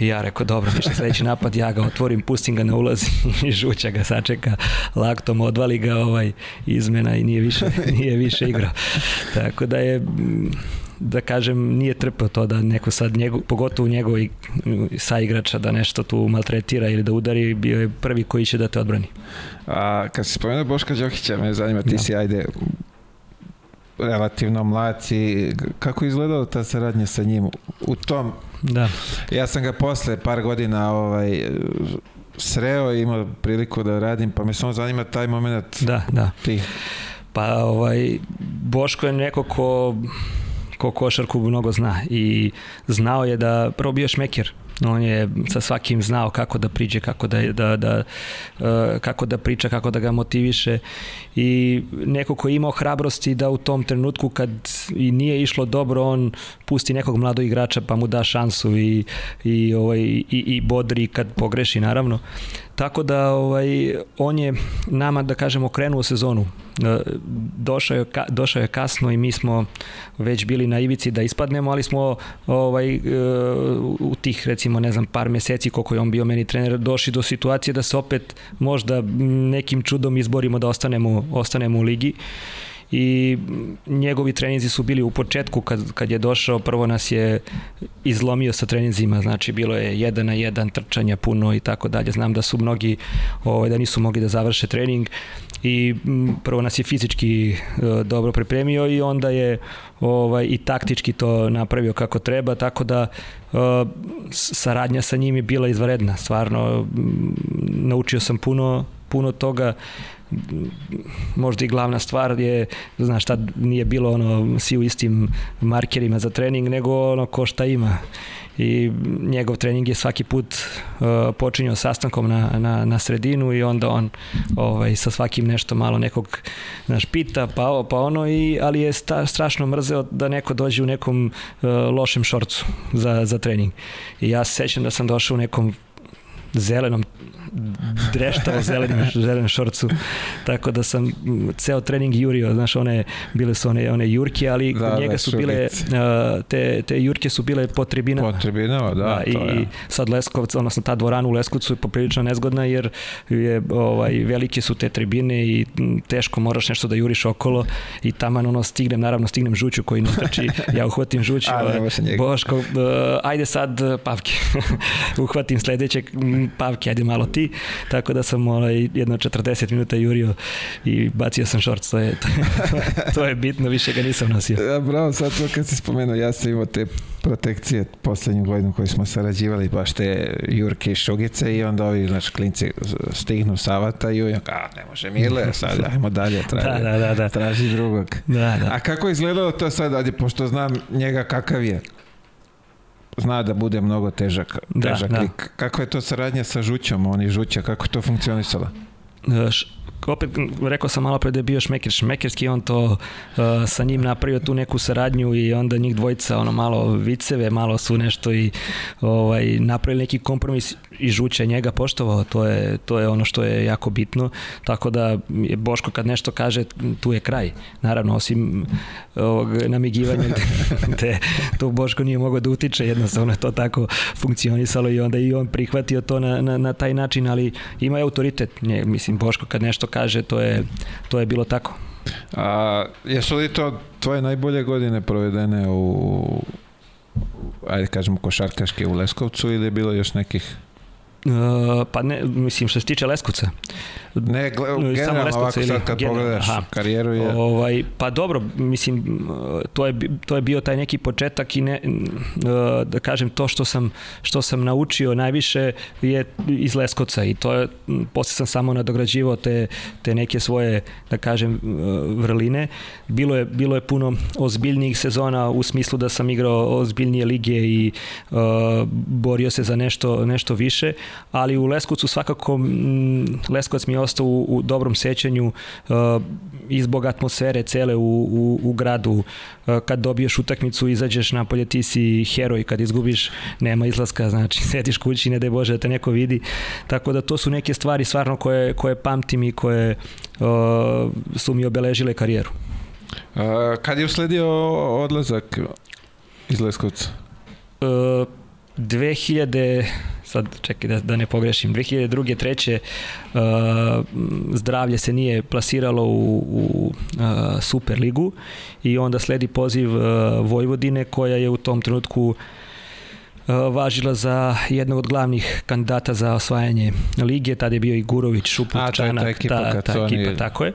I ja rekao, dobro, ništa sledeći napad, ja ga otvorim, pustim ga na ulaz [LAUGHS] i žuća ga sačeka laktom, odvali ga ovaj izmena i nije više, [LAUGHS] nije više igrao. Tako da je da kažem, nije trpeo to da neko sad, njego, pogotovo njegov saigrača da nešto tu maltretira ili da udari, bio je prvi koji će da te odbrani. A kad se spomenuo Boška Đokića, me zanima, ti da. si, ajde, relativno mlaci, kako izgledala ta saradnja sa njim u tom Da. Ja sam ga posle par godina ovaj, sreo i imao priliku da radim, pa me samo zanima taj moment da, da. ti. Pa ovaj, Boško je neko ko ko košarku mnogo zna i znao je da prvo bio šmeker on je sa svakim znao kako da priđe, kako da, da, da, uh, kako da priča, kako da ga motiviše i neko ko je imao hrabrosti da u tom trenutku kad i nije išlo dobro, on pusti nekog mladog igrača pa mu da šansu i, i, ovaj, i, i bodri kad pogreši naravno. Tako da ovaj, on je nama, da kažemo, krenuo sezonu. E, došao je, došao je kasno i mi smo već bili na ivici da ispadnemo, ali smo ovaj, e, u tih recimo ne znam par meseci koliko je on bio meni trener došli do situacije da se opet možda nekim čudom izborimo da ostanemo, ostanemo u ligi i njegovi treninzi su bili u početku kad, kad je došao, prvo nas je izlomio sa treninzima, znači bilo je jedan na jedan trčanja puno i tako dalje. Znam da su mnogi ovaj, da nisu mogli da završe trening i prvo nas je fizički uh, dobro pripremio i onda je ovaj i taktički to napravio kako treba, tako da uh, saradnja sa njim je bila izvaredna. Stvarno naučio sam puno puno toga možda i glavna stvar je, znaš, tad nije bilo ono svi u istim markerima za trening, nego ono ko šta ima. I njegov trening je svaki put uh, počinjao sastankom na, na, na sredinu i onda on ovaj, sa svakim nešto malo nekog znaš, pita pa ovo pa ono i, ali je sta, strašno mrzeo da neko dođe u nekom uh, lošem šorcu za, za trening. I ja se sećam da sam došao u nekom zelenom dreštao zelenim, zelenom šorcu, tako da sam ceo trening jurio, znaš, one, bile su one, one jurke, ali da, kod njega da, su bile, uh, te, te jurke su bile po tribinama. Po tribinama, da. da I je. sad Leskovac, odnosno ta dvorana u Leskovcu je poprilično nezgodna, jer je, ovaj, velike su te tribine i teško moraš nešto da juriš okolo i taman ono stignem, naravno stignem žuću koji ne trči, [LAUGHS] ja uhvatim žuću, A, Boško, uh, ajde sad pavke, [LAUGHS] uhvatim sledećeg pavke, ajde malo ti, tako da sam ovaj, jedno 40 minuta jurio i bacio sam šorc, to je, to je, to je bitno, više ga nisam nosio. Ja, bravo, sad to kad si spomenuo, ja sam imao te protekcije poslednju godinu koji smo sarađivali, baš te jurke i šugice i onda ovi, znači, klinci stignu savata i uvijek, a, ne može Mile, sad ajmo dalje, [LAUGHS] traži, da, da, da, da. traži drugog. Da, da. A kako je izgledalo to sad, ajde, pošto znam njega kakav je, zna da bude mnogo težak, da, težak da, lik. Kako je to saradnja sa Žućom, oni Žuća, kako je to funkcionisalo? Opet rekao sam malo pre da je bio Šmeker Šmekerski, on to uh, sa njim napravio tu neku saradnju i onda njih dvojica ono malo viceve, malo su nešto i ovaj, napravili neki kompromis i Žuća njega poštovao, to je, to je ono što je jako bitno, tako da je Boško kad nešto kaže, tu je kraj. Naravno, osim ovog namigivanja [LAUGHS] te, tu Boško nije mogao da utiče, jednostavno je to tako funkcionisalo i onda i on prihvatio to na, na, na taj način, ali ima je autoritet. Nje, mislim, Boško kad nešto kaže, to je, to je bilo tako. A, jesu li to tvoje najbolje godine provedene u ajde kažemo, košarkaške u Leskovcu ili je bilo još nekih Uh, pa ne, mislim što se tiče Leskovca. Ne, generalno ovako sad kad general, pogledaš aha, karijeru je... Ovaj, pa dobro, mislim, to je, to je bio taj neki početak i ne, da kažem, to što sam, što sam naučio najviše je iz Leskovca i to je, posle sam samo nadograđivao te, te neke svoje, da kažem, vrline. Bilo je, bilo je puno ozbiljnijih sezona u smislu da sam igrao ozbiljnije lige i uh, borio se za nešto, nešto više, ali u Leskovcu svakako Leskovac mi je ostao u, u dobrom sećanju uh, i zbog atmosfere cele u, u, u gradu. Uh, kad dobiješ utakmicu, izađeš napolje, ti si heroj, kad izgubiš, nema izlaska, znači [LAUGHS] sediš kući, ne daj Bože da te neko vidi. Tako da to su neke stvari stvarno koje, koje pamtim i koje uh, su mi obeležile karijeru. Uh, kad je usledio odlazak iz Leskovca? Uh, 2000 sad čekaj da, da ne pogrešim, 2002. treće uh, zdravlje se nije plasiralo u, u uh, Superligu i onda sledi poziv uh, Vojvodine koja je u tom trenutku uh, važila za jednog od glavnih kandidata za osvajanje lige, tada je bio i Gurović, Šuput, A, Čanak, ta, ekipa, ta, ta ekipa, oni... tako je.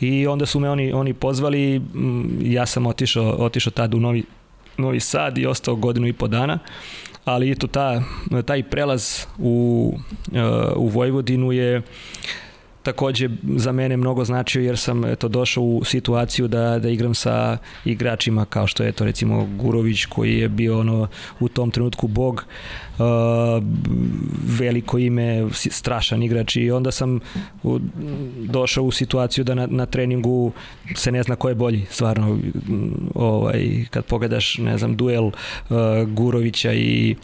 I onda su me oni, oni pozvali, ja sam otišao, otišao tada u Novi, Novi Sad i ostao godinu i po dana ali eto ta, taj prelaz u, uh, u Vojvodinu je takođe za mene mnogo značio jer sam eto došao u situaciju da da igram sa igračima kao što je to recimo Gurović koji je bio ono u tom trenutku bog veliko ime strašan igrač i onda sam u, došao u situaciju da na, na treningu se ne zna ko je bolji stvarno ovaj kad pogledaš ne znam duel uh, Gurovića i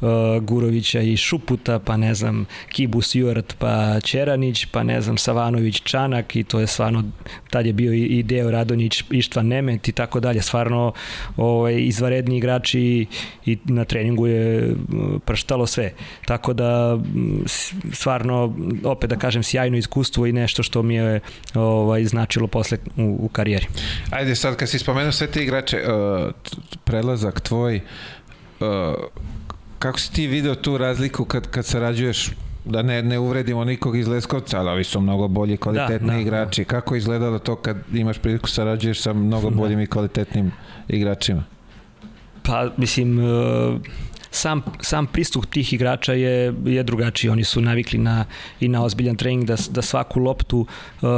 uh, Gurovića i Šuputa pa ne znam Kibus Jurt pa Čeranić pa ne znam Savanović, Čanak i to je stvarno, tad je bio i Deo Radonjić, Ištvan Nemet i tako dalje, stvarno ovaj, izvaredni igrači i na treningu je prštalo sve. Tako da stvarno, opet da kažem, sjajno iskustvo i nešto što mi je ovaj, značilo posle u, u karijeri. Ajde sad, kad si spomenuo sve te igrače, uh, prelazak tvoj, uh, kako si ti video tu razliku kad, kad sarađuješ da ne, ne uvredimo nikog iz Leskovca, ali ovi su mnogo bolji, kvalitetni da, da, igrači. Da. Kako izgledalo to kad imaš priliku sarađuješ sa mnogo da. boljim da. i kvalitetnim igračima? Pa, mislim, uh sam, sam pristup tih igrača je, je drugačiji. Oni su navikli na, i na ozbiljan trening da, da svaku loptu uh,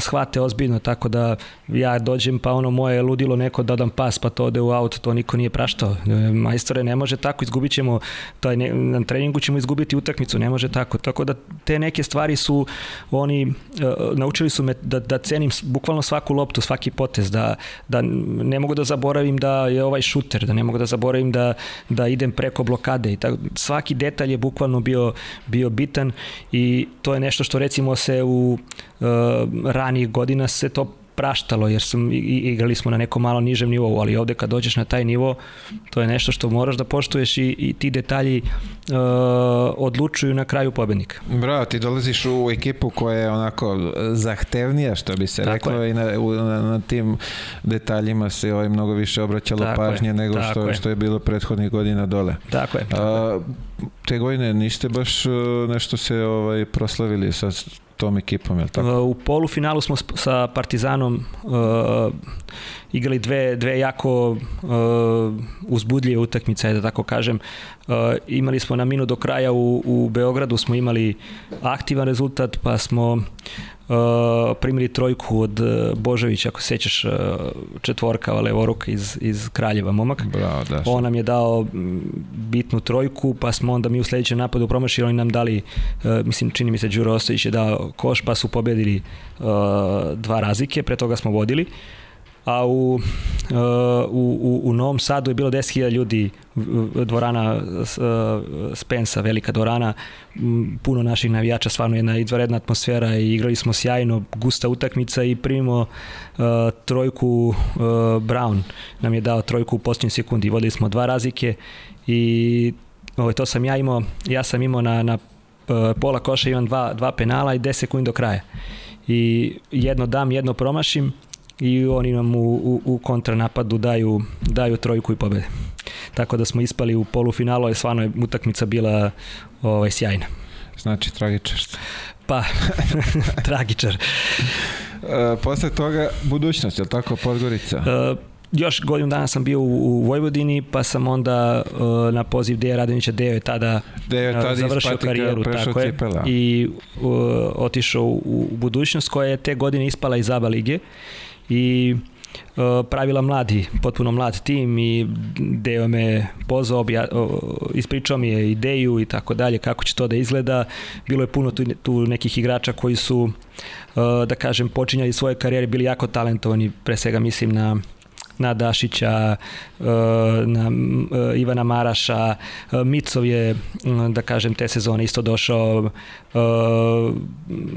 shvate ozbiljno, tako da ja dođem pa ono moje ludilo neko da dam pas pa to ode u aut, to niko nije praštao. Majstore ne može tako, izgubit ćemo, taj ne, na treningu ćemo izgubiti utakmicu, ne može tako. Tako da te neke stvari su oni uh, naučili su me da, da cenim bukvalno svaku loptu, svaki potez, da, da ne mogu da zaboravim da je ovaj šuter, da ne mogu da zaboravim da, da idem preko oko blokade i tako, svaki detalj je bukvalno bio, bio bitan i to je nešto što recimo se u uh, ranijih godina se to praštalo jer sam, igrali smo na nekom malo nižem nivou, ali ovde kad dođeš na taj nivo, to je nešto što moraš da poštuješ i, i ti detalji uh, odlučuju na kraju pobednika. Bravo, ti dolaziš u ekipu koja je onako zahtevnija, što bi se tako reklo, je. i na, na, na tim detaljima se ovaj mnogo više obraćalo tako pažnje je, nego što, je. što je bilo prethodnih godina dole. Tako je. Tako A, te godine niste baš uh, nešto se ovaj proslavili sa tom ekipom, je li tako? U polufinalu smo sa Partizanom uh, igrali dve, dve jako uh, uzbudljive utakmice, da tako kažem. Uh, imali smo na minu do kraja u, u Beogradu, smo imali aktivan rezultat, pa smo uh, primili trojku od Božovića, ako sećaš uh, četvorka, levoruka iz, iz Kraljeva momak. Bravo, da. On nam je dao bitnu trojku, pa smo onda mi u sledećem napadu promašili, oni nam dali, uh, mislim, čini mi se Đuro Ostojić je dao koš, pa su pobedili uh, dva razlike, pre toga smo vodili. Uh, a u, uh, u, u Novom Sadu je bilo 10.000 ljudi dvorana uh, Spensa, velika dvorana. Puno naših navijača, stvarno jedna izvaredna atmosfera i igrali smo sjajno, gusta utakmica i primimo uh, trojku uh, Brown nam je dao trojku u posljednjoj sekundi, vodili smo dva razlike i ovaj, to sam ja imao, ja sam imao na, na pola koša imam dva, dva penala i 10 sekundi do kraja. I jedno dam, jedno promašim i oni nam u, u, u kontranapadu daju, daju trojku i pobede. tako da smo ispali u polufinalu, i stvarno je utakmica bila ovaj, sjajna. Znači tragičar. Pa, [LAUGHS] tragičar. E, posle toga budućnost, je li tako, Podgorica? E, još godinu dana sam bio u, u Vojvodini, pa sam onda uh, na poziv Deja Radonića, Dejo je tada, Dejo je tada završio karijeru tako je, i uh, otišao u, u budućnost koja je te godine ispala iz ABA lige i uh, pravila mladi, potpuno mlad tim i Deo me pozvao, obja, ispričao mi je ideju i tako dalje, kako će to da izgleda. Bilo je puno tu, tu nekih igrača koji su, da kažem, počinjali svoje karijere, bili jako talentovani, pre svega mislim na na Dašića, e, na e, Ivana Maraša, e, Micov je, da kažem, te sezone isto došao,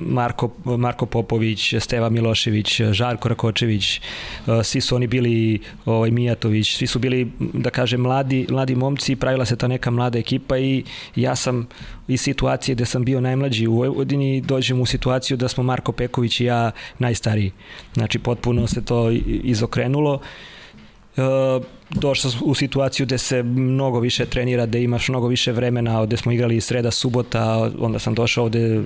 Marko, Marko Popović, Steva Milošević, Žarko Rakočević, svi su oni bili, ovaj, Mijatović, svi su bili, da kažem, mladi, mladi momci, pravila se ta neka mlada ekipa i ja sam iz situacije gde sam bio najmlađi u Vojvodini dođem u situaciju da smo Marko Peković i ja najstariji. Znači potpuno se to izokrenulo. Uh, došao u situaciju gde se mnogo više trenira, gde imaš mnogo više vremena, gde smo igrali sreda, subota, onda sam došao ovde e,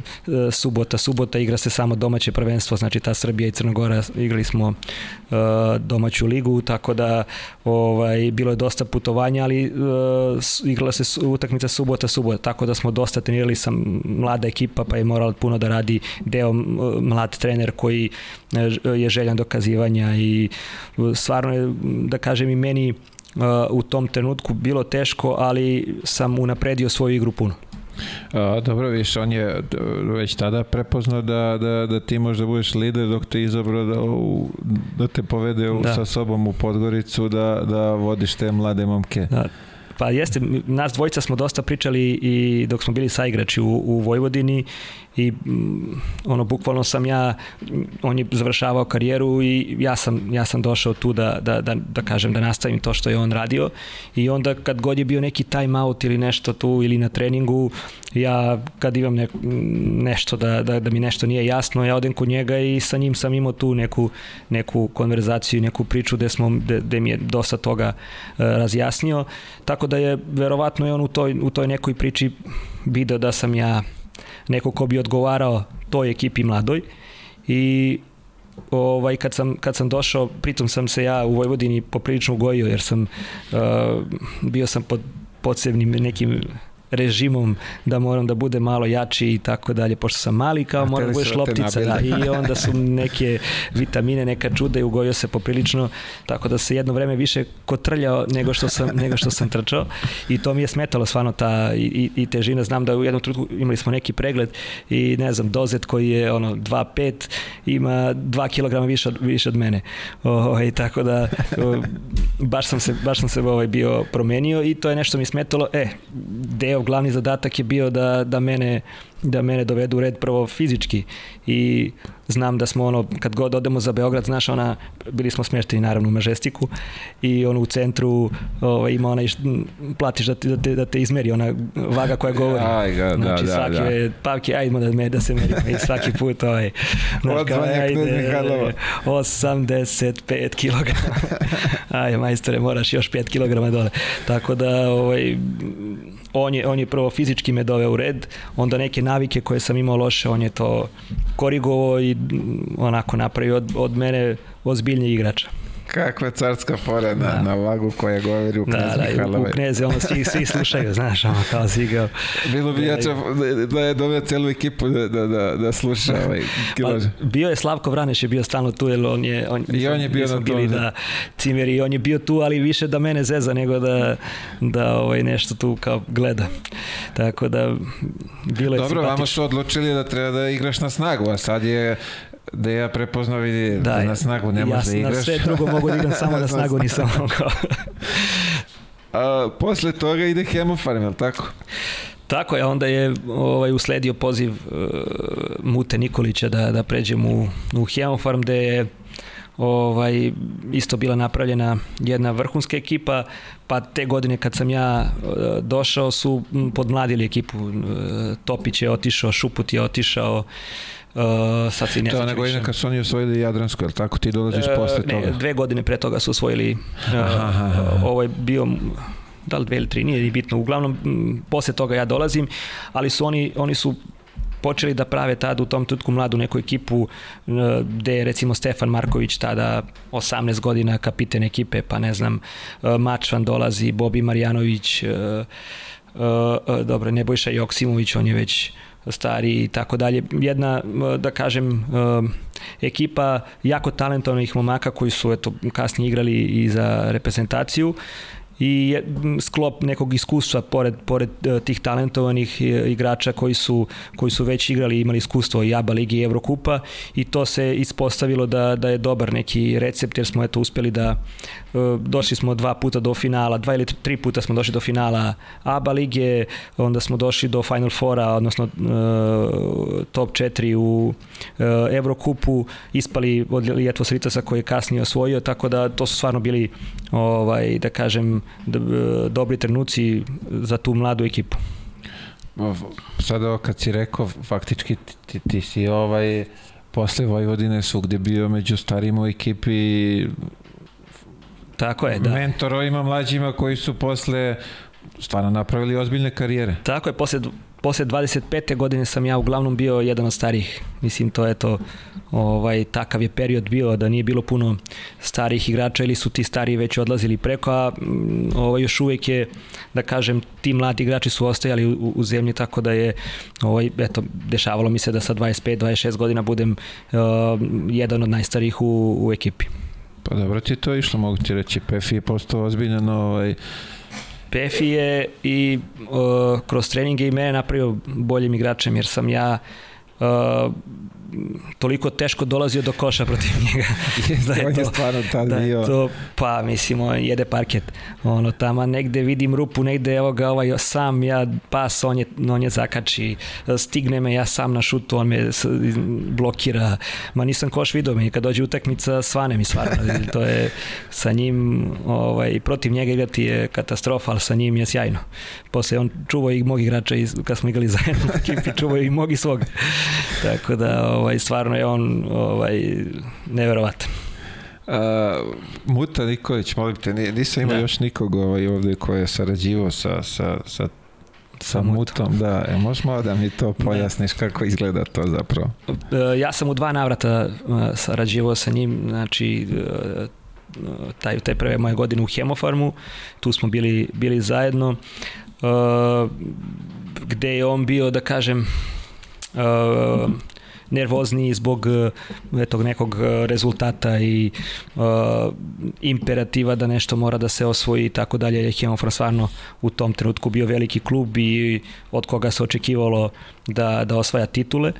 subota, subota, igra se samo domaće prvenstvo, znači ta Srbija i Crnogora igrali smo uh, domaću ligu, tako da ovaj, bilo je dosta putovanja, ali uh, igrala se utakmica subota, subota, tako da smo dosta trenirali sa mlada ekipa, pa je moralo puno da radi deo mlad trener koji je željan dokazivanja i stvarno je, da kažem i meni uh, u tom trenutku bilo teško, ali sam unapredio svoju igru puno. A, dobro, viš, on je već tada prepoznao da, da, da ti možda budeš lider dok te izabrao da, u, da te povede u, da. sa sobom u Podgoricu, da, da vodiš te mlade momke. Da. Pa jeste, nas dvojica smo dosta pričali i dok smo bili saigrači u, u Vojvodini i mm, ono bukvalno sam ja on je završavao karijeru i ja sam ja sam došao tu da da da da kažem da nastavim to što je on radio i onda kad god je bio neki time out ili nešto tu ili na treningu ja kad imam ne, nešto da, da, da mi nešto nije jasno ja odem kod njega i sa njim sam imao tu neku neku konverzaciju neku priču gde smo gde, gde mi je dosta toga uh, razjasnio. Tako da je verovatno je on u toj u toj nekoj priči video da sam ja neko ko bi odgovarao toj ekipi mladoj. I ovaj kad sam kad sam došao pritom sam se ja u Vojvodini poprilično ugojio jer sam uh, bio sam pod posebnim nekim režimom da moram da bude malo jači i tako dalje, pošto sam mali kao moram da budeš loptica da, i onda su neke vitamine, neka čuda i ugojio se poprilično, tako da se jedno vreme više kotrljao nego što sam, nego što sam trčao. I to mi je smetalo stvarno ta i, i težina, znam da u jednom trenutku imali smo neki pregled i ne znam, dozet koji je ono 2.5 ima 2 kg više od, više od mene. O, ovaj, tako da o, baš sam se, baš sam se ovaj bio promenio i to je nešto mi smetalo, e, deo njegov glavni zadatak je bio da, da mene da mene dovedu u red prvo fizički i znam da smo ono, kad god odemo za Beograd, znaš, ona, bili smo smješteni naravno u Mažestiku i on u centru ovaj, ima onaj, platiš da te, da te, da te izmeri, ona vaga koja govori. [LAUGHS] Aj, ga, da, znači, da, svaki da. je, pavke, ajmo da, me, da se merimo i svaki put ovaj, [LAUGHS] znaš, kao, ajde, 85 kg. [LAUGHS] aj, majstore, moraš još 5 kg dole. Tako da, ovaj, on je, on je prvo fizički me doveo u red, onda neke navike koje sam imao loše, on je to korigovao i onako napravio od, od mene ozbiljniji igrača. Kakva carska fora na, da. na vagu koja govori u Knez da, Da, u, Kneze, ono svi, svi slušaju, znaš, ono kao zigao. Bilo bi jače da, da je doveo celu ekipu da, da, da, da sluša ovaj kilož. Bio je Slavko Vraneš je bio stalno tu, jer on je... On, I on je bio na tom. Bili da, cimeri, on je bio tu, ali više da mene zeza nego da, da ovaj, nešto tu kao gleda. Tako da, bilo je Dobro, vama su odlučili da treba da igraš na snagu, a sad je da ja prepoznao vidi da, da na snagu ne možeš da igraš. Ja na sve drugo mogu da igram [LAUGHS] samo na snagu nisam mogao. A, posle toga ide Hemofarm, je tako? Tako je, onda je ovaj, usledio poziv uh, Mute Nikolića da, da pređem u, u Hemofarm, gde je ovaj, isto bila napravljena jedna vrhunska ekipa, pa te godine kad sam ja uh, došao su podmladili ekipu. Uh, Topić je otišao, Šuput je otišao, Uh, sad si ne to je godina kad su oni osvojili Jadransko, je tako? Ti dolaziš uh, posle ne, toga? Dve godine pre toga su osvojili. Uh, aha, aha. Ovo je bio da li dve ili tri, nije ni bitno. Uglavnom, posle toga ja dolazim, ali su oni, oni su počeli da prave tada u tom tutku mladu neku ekipu gde je recimo Stefan Marković tada 18 godina kapiten ekipe, pa ne znam, Mačvan dolazi, Bobi Marjanović, dobro, Nebojša Joksimović, on je već stari i tako dalje. Jedna, da kažem, ekipa jako talentovnih momaka koji su eto, kasnije igrali i za reprezentaciju i sklop nekog iskustva pored, pored e, tih talentovanih e, igrača koji su, koji su već igrali imali iskustvo i ABA ligi i Evrokupa i to se ispostavilo da, da je dobar neki recept jer smo eto uspeli da došli smo dva puta do finala, dva ili tri puta smo došli do finala ABA lige, onda smo došli do Final Fora, odnosno top 4 u Evrokupu, ispali od Lijetvo Sritasa koji je kasnije osvojio, tako da to su stvarno bili ovaj, da kažem dobri trenuci za tu mladu ekipu. Sada kad si rekao, faktički ti, ti si ovaj posle Vojvodine su gde bio među starim u ekipi Tako je, da. Mentorovima mlađima koji su posle stvarno napravili ozbiljne karijere. Tako je, posle posle 25. godine sam ja uglavnom bio jedan od starih. Mislim, to je to, ovaj, takav je period bio da nije bilo puno starih igrača ili su ti stariji već odlazili preko, a mm, ovaj, još uvek je, da kažem, ti mladi igrači su ostajali u, u zemlji, tako da je, ovaj, eto, dešavalo mi se da sa 25-26 godina budem uh, jedan od najstarijih u, u ekipi. Pa dobro ti to išlo, mogu ti reći, Pefi je postao ozbiljan ovaj, Pefi je i uh, kroz treninge i mene napravio boljim igračem jer sam ja uh, toliko teško dolazio do koša protiv njega. [LAUGHS] da je on to, je stvarno tad da bio. To, pa, mislim, on jede parket. Ono, tamo negde vidim rupu, negde, evo ga, ovaj, sam ja pas, on je, on je zakači, stigne me, ja sam na šutu, on me blokira. Ma nisam koš vidio me, kad dođe utakmica, svane mi stvarno. [LAUGHS] to je sa njim, ovaj, protiv njega igrati je katastrofa, ali sa njim je sjajno. Posle on čuvao i mog igrača, iz, kad smo igrali zajedno u ekipi, čuvao i mog i svog. Tako da, ovaj, stvarno je on ovaj, neverovatan. Uh, Muta Nikolić, molim te, nisam imao da. još nikog ovaj, ovde koji je sarađivao sa, sa, sa sa mutom, da. E, možeš malo da mi to da. pojasniš da. kako izgleda to zapravo? Ja sam u dva navrata sarađivao sa njim, znači taj, taj prve moje godine u Hemofarmu, tu smo bili, bili zajedno, gde je on bio, da kažem, nervozniji zbog e, tog nekog e, rezultata i uh, imperativa da nešto mora da se osvoji i tako dalje. Je Hemofra stvarno u tom trenutku bio veliki klub i od koga se očekivalo da, da osvaja titule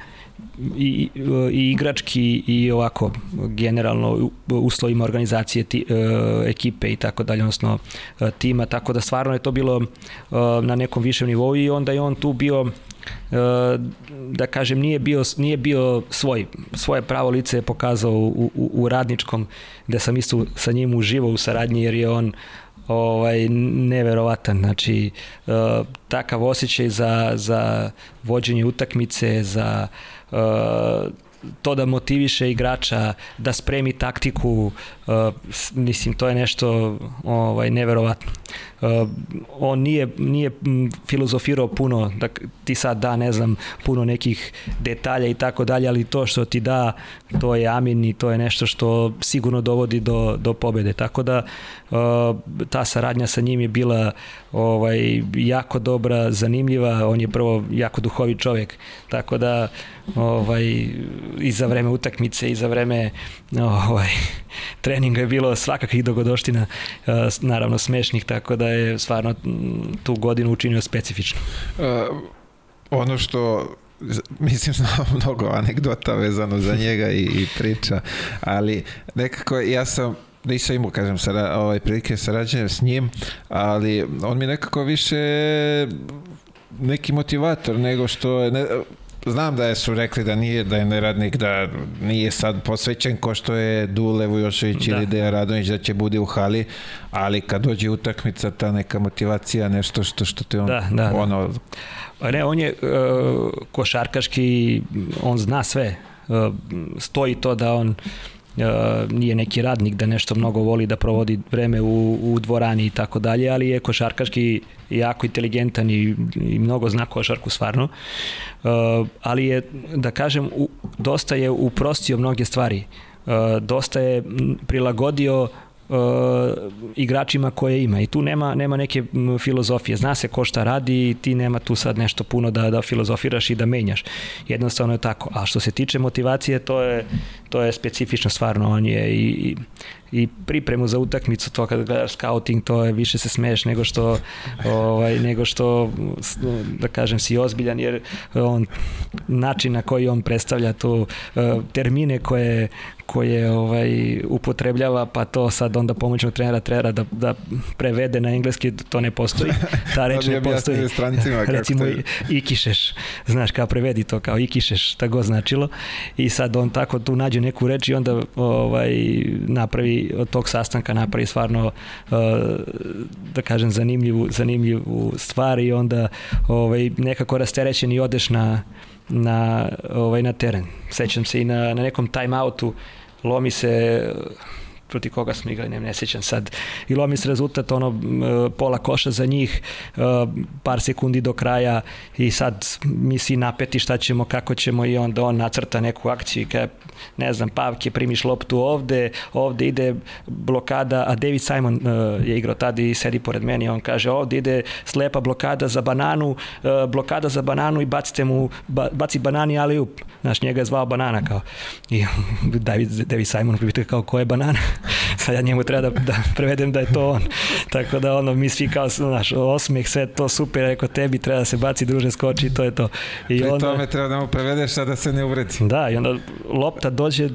i, i igrački i ovako generalno uslovima organizacije ti, uh, ekipe i tako dalje, odnosno tima, tako da stvarno je to bilo uh, na nekom višem nivou i onda je on tu bio da kažem nije bio nije bio svoj svoje pravo lice je pokazao u, u, u radničkom gde sam isto sa njim uživao u saradnji jer je on ovaj neverovatan. Znači uh, takav osjećaj za za vođenje utakmice za uh, to da motiviše igrača da spremi taktiku uh, mislim to je nešto ovaj neverovatno. Uh, on nije, nije filozofirao puno, da ti sad da, ne znam, puno nekih detalja i tako dalje, ali to što ti da, to je amin i to je nešto što sigurno dovodi do, do pobede. Tako da uh, ta saradnja sa njim je bila ovaj, jako dobra, zanimljiva, on je prvo jako duhovi čovjek, tako da ovaj, i za vreme utakmice i za vreme ovaj, [LAUGHS] treninga je bilo svakakvih dogodoština, uh, naravno smešnih, tako da je stvarno tu godinu učinio specifično. Uh, ono što mislim znao [LAUGHS] mnogo anegdota vezano za njega i, i priča, ali nekako ja sam nisam imao, kažem, sara, ovaj, prilike sarađenja s njim, ali on mi nekako više neki motivator nego što je, ne, znam da su rekli da nije da je neradnik da nije sad posvećen ko što je Dule Vujošević da. ili Deja Radonić da će bude u hali, ali kad dođe utakmica ta neka motivacija nešto što što te on da, da, da. ono pa ne on je uh, košarkaški on zna sve uh, stoji to da on nije neki radnik da nešto mnogo voli da provodi vreme u, u dvorani i tako dalje, ali je košarkaški jako inteligentan i, i mnogo zna košarku stvarno. Uh, ali je, da kažem, u, dosta je uprostio mnoge stvari. Uh, dosta je prilagodio uh, igračima koje ima. I tu nema nema neke filozofije. Zna se ko šta radi i ti nema tu sad nešto puno da da filozofiraš i da menjaš. Jednostavno je tako. A što se tiče motivacije to je to je specifično stvarno. On je i, i i pripremu za utakmicu, to kada gledaš scouting, to je više se smeješ nego što ovaj nego što da kažem si ozbiljan jer on način na koji on predstavlja tu eh, termine koje koje ovaj upotrebljava pa to sad onda pomoćnog trenera treba da, da prevede na engleski to ne postoji. Ta reč [LAUGHS] ne postoji. strancima, recimo ikišeš znaš kao prevedi to kao ikišeš šta god značilo. I sad on tako tu nađe neku reč i onda ovaj napravi od tog sastanka napravi stvarno uh, da kažem zanimljivu, zanimljivu stvar i onda ovaj, nekako rasterećen i odeš na, na, ovaj, na teren. Sećam se i na, na nekom time-outu lomi se proti koga smo igrali, ne, ne sjećam sad. I lomi se rezultat, ono, pola koša za njih, e, par sekundi do kraja i sad mi svi napeti šta ćemo, kako ćemo i onda on nacrta neku akciju i kaže, ne znam, Pavke, primiš loptu ovde, ovde ide blokada, a David Simon uh, je igrao tada i sedi pored meni, on kaže, ovde ide slepa blokada za bananu, uh, blokada za bananu i bacite mu, ba, baci banani ali up. Znaš, njega je zvao banana kao. I [LAUGHS] David, David Simon pita kao, ko je banana? [LAUGHS] Sad ja njemu treba da, da prevedem da je to on. [LAUGHS] Tako da ono, mi svi kao, znaš, osmeh, sve to super, rekao tebi treba da se baci, druže, skoči to je to. I Pri onda, tome treba da mu prevedeš sada da se ne uvredi. Da, i onda lopta dođe,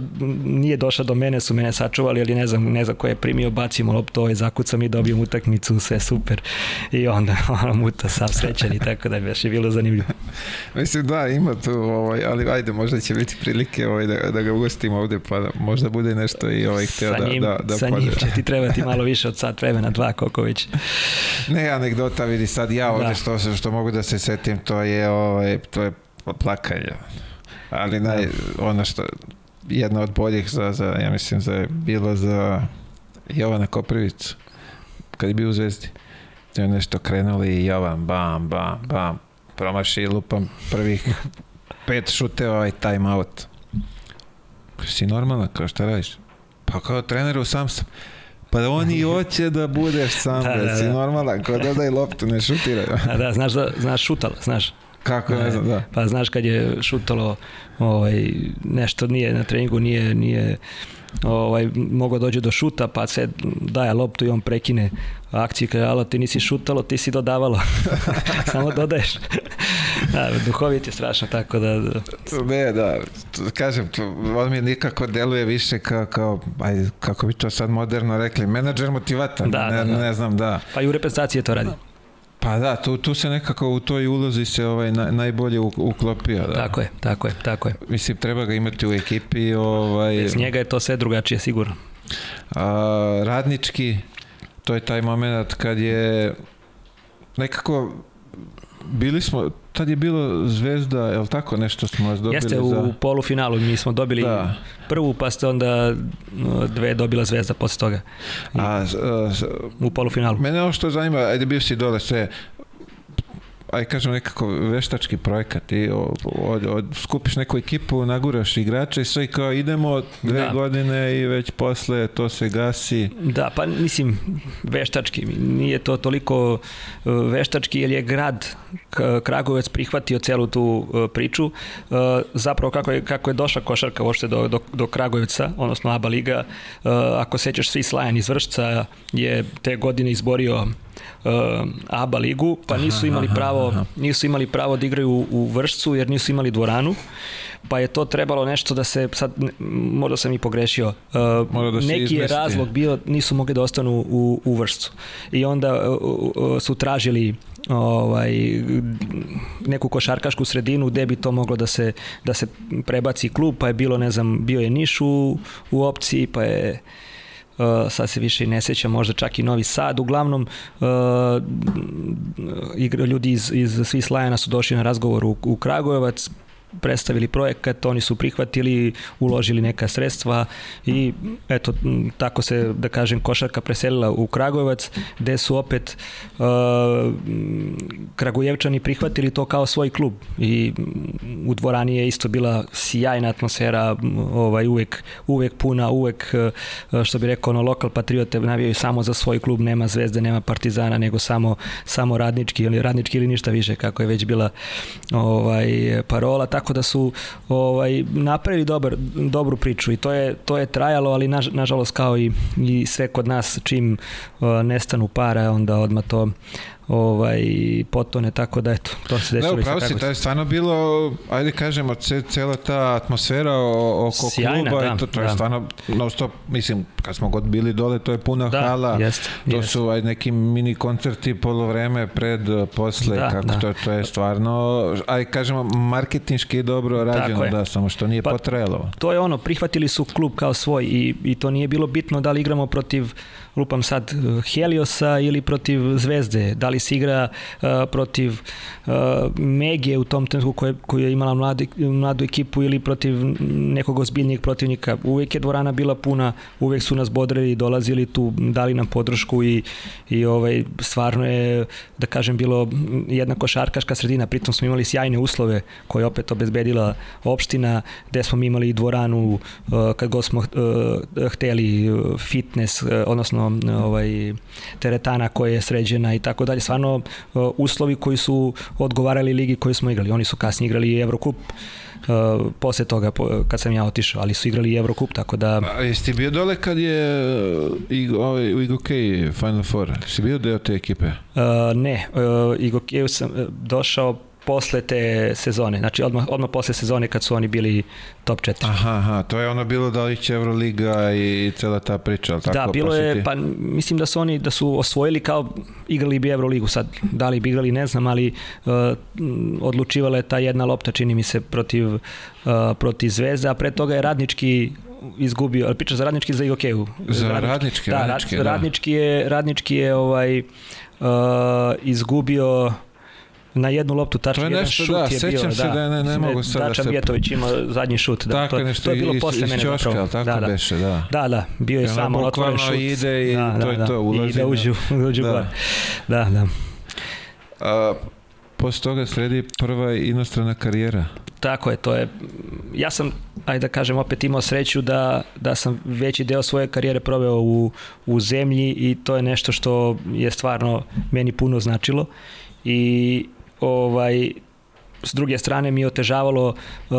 nije došla do mene, su mene sačuvali, ali ne znam, ne znam ko je primio, bacimo loptu, ovaj zakucam i dobijem utakmicu, sve super. I onda ono muta sam srećan i tako da je bilo zanimljivo. Mislim da, ima tu, ovaj, ali ajde, možda će biti prilike ovaj, da, da ga ugostimo ovde, pa možda bude nešto i ovaj hteo da, njim, da, da Sa njim će ti trebati malo više od sat vremena, dva, koliko već. Ne, anegdota vidi sad ja ovde da. što, što mogu da se setim, to je, ovaj, to je plakanje. Ali naj, da. ono što, jedna od boljih za, za ja mislim, za, bilo za Jovana Koprivicu, kad je bio u Zvezdi. To je nešto krenuli i Jovan, bam, bam, bam, promaši lupam prvih pet šuteva ovaj time out. Si normalna, kao šta radiš? Pa kao treneru sam sam. Pa on i [LAUGHS] hoće da budeš sam, da, da, da. si normalan, kao dodaj loptu, ne šutiraj. Da, da, znaš, da, znaš šutalo, znaš. Kako, ne znam, da. Pa znaš kad je šutalo ovaj, nešto nije na treningu, nije, nije ovaj, mogao dođe do šuta, pa se daje loptu i on prekine akciju, kaže, alo, ti nisi šutalo, ti si dodavalo. [LAUGHS] Samo dodaješ. da, duhovit je strašno, tako da... da... Ne, da, kažem, on mi nikako deluje više kao, kao aj, kako bi to sad moderno rekli, menadžer motivatan, da, ne, da, da. ne znam, da. Pa i u reprezentaciji to radi. Pa da, tu, tu se nekako u toj ulozi se ovaj na, najbolje uklopio. Da. Tako je, tako je, tako je. Mislim, treba ga imati u ekipi. Ovaj... Bez njega je to sve drugačije, sigurno. A, radnički, to je taj moment kad je nekako bili smo, tad je bilo Zvezda, je li tako nešto smo vas dobili Jeste, u za... polufinalu mi smo dobili da. prvu, pa ste onda dve dobila Zvezda posle toga. I, a, a, u polufinalu. Mene ovo što zanima, ajde bio si dole sve, aj kažem nekako veštački projekat i od, od, skupiš neku ekipu, naguraš igrače i sve kao idemo dve da. godine i već posle to se gasi. Da, pa mislim veštački, nije to toliko e, veštački jer je grad Kragovec prihvatio celu tu e, priču. E, zapravo kako je, kako je došla košarka uopšte do, do, do Kragujevca, odnosno ABA liga, ako sećaš svi Slajan iz Vršca je te godine izborio uh, ABA ligu, pa nisu imali pravo nisu imali pravo da igraju u, u Vršcu jer nisu imali dvoranu pa je to trebalo nešto da se sad možda sam i pogrešio. Uh, da neki je razlog bio nisu mogli da ostanu u, u Vršcu. I onda uh, uh, su tražili ovaj neku košarkašku sredinu gde bi to moglo da se da se prebaci klub pa je bilo ne znam bio je Niš u, u opciji pa je Uh, sad se više i ne sećam, možda čak i Novi Sad. Uglavnom, uh, igra, ljudi iz, iz Swiss Liona su došli na razgovor u, u Kragujevac, predstavili projekat, oni su prihvatili, uložili neka sredstva i eto, tako se, da kažem, košarka preselila u Kragujevac, gde su opet uh, Kragujevčani prihvatili to kao svoj klub i u dvorani je isto bila sjajna atmosfera, ovaj, uvek, uvek puna, uvek, uh, što bi rekao, ono, lokal patriote navijaju samo za svoj klub, nema zvezde, nema partizana, nego samo, samo radnički ili radnički ili ništa više, kako je već bila ovaj, parola, tako da su ovaj, napravili dobar, dobru priču i to je, to je trajalo, ali naž, nažalost kao i, i sve kod nas čim uh, nestanu para, onda odmah to ovaj, potone, tako da eto, to se desilo. Da, upravo si, to je stvarno bilo, ajde kažemo, cela ta atmosfera oko Sjajna, kluba, da, i to, to da. je stvarno, no stop, mislim, kad smo god bili dole, to je puna da, hala, jest, to jest. su ajde, neki mini koncerti polovreme pred, posle, da, kako da. to, to je stvarno, ajde kažemo, marketinški dobro rađeno, da, samo što nije pa, potrajalo. To je ono, prihvatili su klub kao svoj i, i to nije bilo bitno da li igramo protiv lupam sad Heliosa ili protiv Zvezde, da li se igra uh, protiv uh, Mege u tom trenutku koja, koja je imala mladi, mladu ekipu ili protiv nekog ozbiljnijeg protivnika. Uvek je dvorana bila puna, uvek su nas bodrili, dolazili tu, dali nam podršku i, i ovaj, stvarno je, da kažem, bilo jedna košarkaška sredina, pritom smo imali sjajne uslove koje opet obezbedila opština, gde smo imali dvoranu uh, kad god smo uh, hteli fitness, uh, odnosno ovaj, teretana koja je sređena i tako dalje. Stvarno uslovi koji su odgovarali ligi koju smo igrali. Oni su kasnije igrali i Evrokup uh, posle toga kad sam ja otišao, ali su igrali i Evrokup, tako da... A jesi ti bio dole kad je i, ovaj, u IGOK Final Four? Si bio deo te ekipe? Uh, ne, uh, IGOK sam došao posle te sezone, znači odmah, odmah posle sezone kad su oni bili top 4. Aha, aha, to je ono bilo da li će Euroliga i cela ta priča, ali tako? Da, bilo je, pa mislim da su oni da su osvojili kao igrali bi Euroligu sad, da li bi igrali ne znam, ali uh, odlučivala je ta jedna lopta čini mi se protiv, uh, protiv Zvezda, a pre toga je radnički izgubio, ali priča za radnički za IOK-u. Za radnički, radnički, da, radnički, da. radnički je, radnički je ovaj, uh, izgubio na jednu loptu tačka, jedan nešto, šut da, je bio. se da, da ne, ne mogu sad da se... Mijetović imao zadnji šut. Da, tako, to, nešto to je bilo iz, posle iz mene čoška, zapravo. Tako da, da. beše, da. Da, da, bio je samo otvoren šut. ide i da, to je da, to, ulazi. I da uđu, [LAUGHS] uđu da. gore. Da, da. A, posle toga sredi prva inostrana karijera. Tako je, to je, ja sam, ajde da kažem, opet imao sreću da, da sam veći deo svoje karijere proveo u, u zemlji i to je nešto što je stvarno meni puno značilo i ovaj, s druge strane mi je otežavalo uh,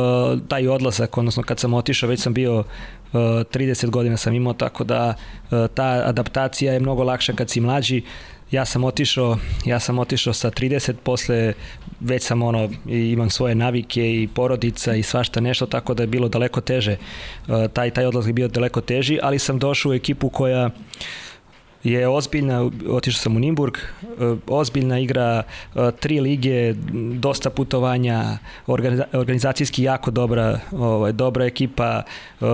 taj odlazak, odnosno kad sam otišao, već sam bio uh, 30 godina sam imao, tako da uh, ta adaptacija je mnogo lakša kad si mlađi. Ja sam otišao, ja sam otišao sa 30, posle već sam ono, imam svoje navike i porodica i svašta nešto, tako da je bilo daleko teže. Uh, taj, taj odlazak bio daleko teži, ali sam došao u ekipu koja uh, je ozbiljna, otišao sam u Nimburg, e, ozbiljna igra, e, tri lige, dosta putovanja, organizacijski jako dobra, ovaj, dobra ekipa, e,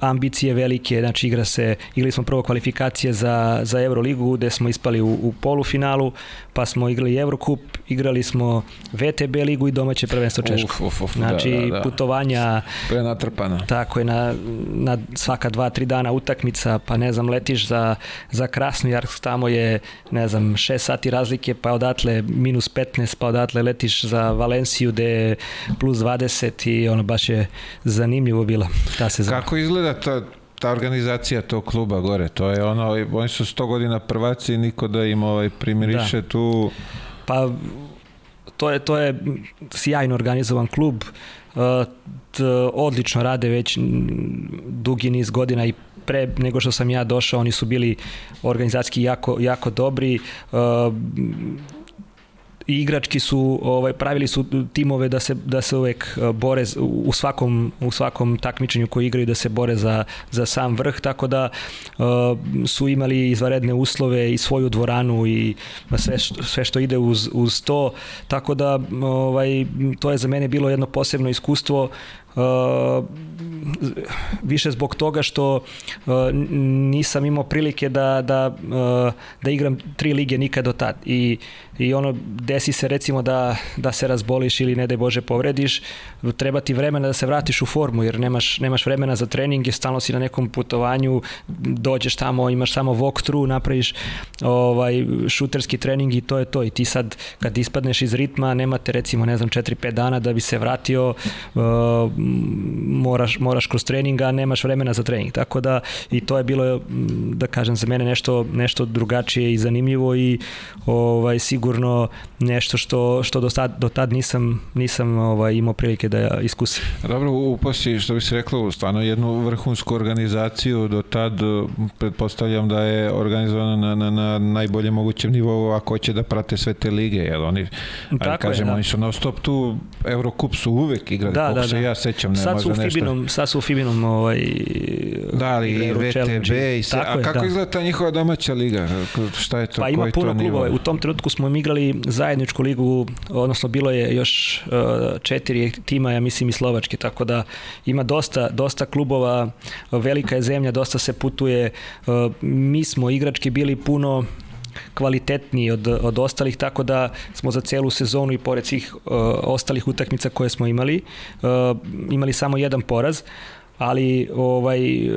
ambicije velike, znači igra se, igrali smo prvo kvalifikacije za, za Euroligu gde smo ispali u, u polufinalu, pa smo igrali Eurocup, igrali smo VTB ligu i domaće prvenstvo Češko. Uf, uf, uf, znači da, da, da. putovanja prenatrpana. Tako je na, na svaka dva, tri dana utakmica, pa ne znam, letiš za, za Krasnojarsk, tamo je ne znam, 6 sati razlike, pa odatle minus 15, pa odatle letiš za Valenciju gde je plus 20 i ono baš je zanimljivo bila ta sezona. Kako izgleda ta ta organizacija tog kluba gore, to je ono, oni su 100 godina prvaci, niko da im ovaj primiriše da. tu... Pa, to je, to je sjajno organizovan klub, uh, t, odlično rade već dugi niz godina i pre nego što sam ja došao, oni su bili organizacijski jako, jako dobri. Igrački su ovaj pravili su timove da se da se uvek uh, bore u svakom u svakom takmičenju koji igraju da se bore za za sam vrh tako da uh, su imali izvanredne uslove i svoju dvoranu i sve što, sve što ide uz uz to tako da ovaj to je za mene bilo jedno posebno iskustvo više zbog toga što uh, nisam imao prilike da, da, uh, da igram tri lige nikad do tad. I i ono desi se recimo da, da se razboliš ili ne daj Bože povrediš, treba ti vremena da se vratiš u formu jer nemaš, nemaš vremena za trening, jer stalno si na nekom putovanju, dođeš tamo, imaš samo walk-through, napraviš ovaj, šuterski trening i to je to. I ti sad kad ispadneš iz ritma nemate recimo ne znam 4-5 dana da bi se vratio uh, moraš, moraš kroz treninga, nemaš vremena za trening, tako da i to je bilo da kažem za mene nešto, nešto drugačije i zanimljivo i ovaj, sigurno nešto što, što do, sad, do tad nisam, nisam ovaj, imao prilike da iskusim. Dobro, uposti, što bi se reklo, stvarno jednu vrhunsku organizaciju do tad, pretpostavljam da je organizovana na, na, na najbolje mogućem nivou ako hoće da prate sve te lige, jer oni, Tako kažemo, je, da. oni su non stop tu, Eurocup su uvek igrali, da, da, da. se ja sećam, ne sad su u Fibinom, nešto... Sad su u Fibinom ovaj, da, ali i VTB i sve, a kako da. izgleda ta njihova domaća liga? Šta je to? Pa ima puno klubova, u tom trenutku smo igrali zajedničku ligu, odnosno bilo je još uh, četiri tima, ja mislim i Slovačke, tako da ima dosta, dosta klubova, velika je zemlja, dosta se putuje. Uh, mi smo igrački bili puno kvalitetniji od, od ostalih, tako da smo za celu sezonu i pored svih uh, ostalih utakmica koje smo imali, uh, imali samo jedan poraz. Uh, ali ovaj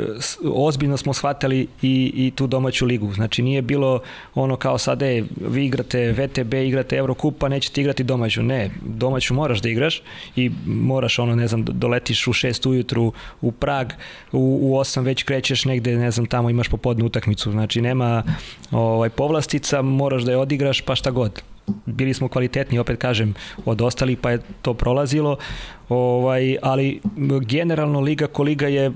ozbiljno smo shvatali i, i tu domaću ligu. Znači nije bilo ono kao sad, e, vi igrate VTB, igrate Eurocup, pa nećete igrati domaću. Ne, domaću moraš da igraš i moraš ono, ne znam, doletiš u 6 ujutru u Prag, u, u 8 već krećeš negde, ne znam, tamo imaš popodnu utakmicu. Znači nema ovaj povlastica, moraš da je odigraš pa šta god bili smo kvalitetni, opet kažem, od ostalih, pa je to prolazilo, ovaj, ali generalno liga ko liga je uh,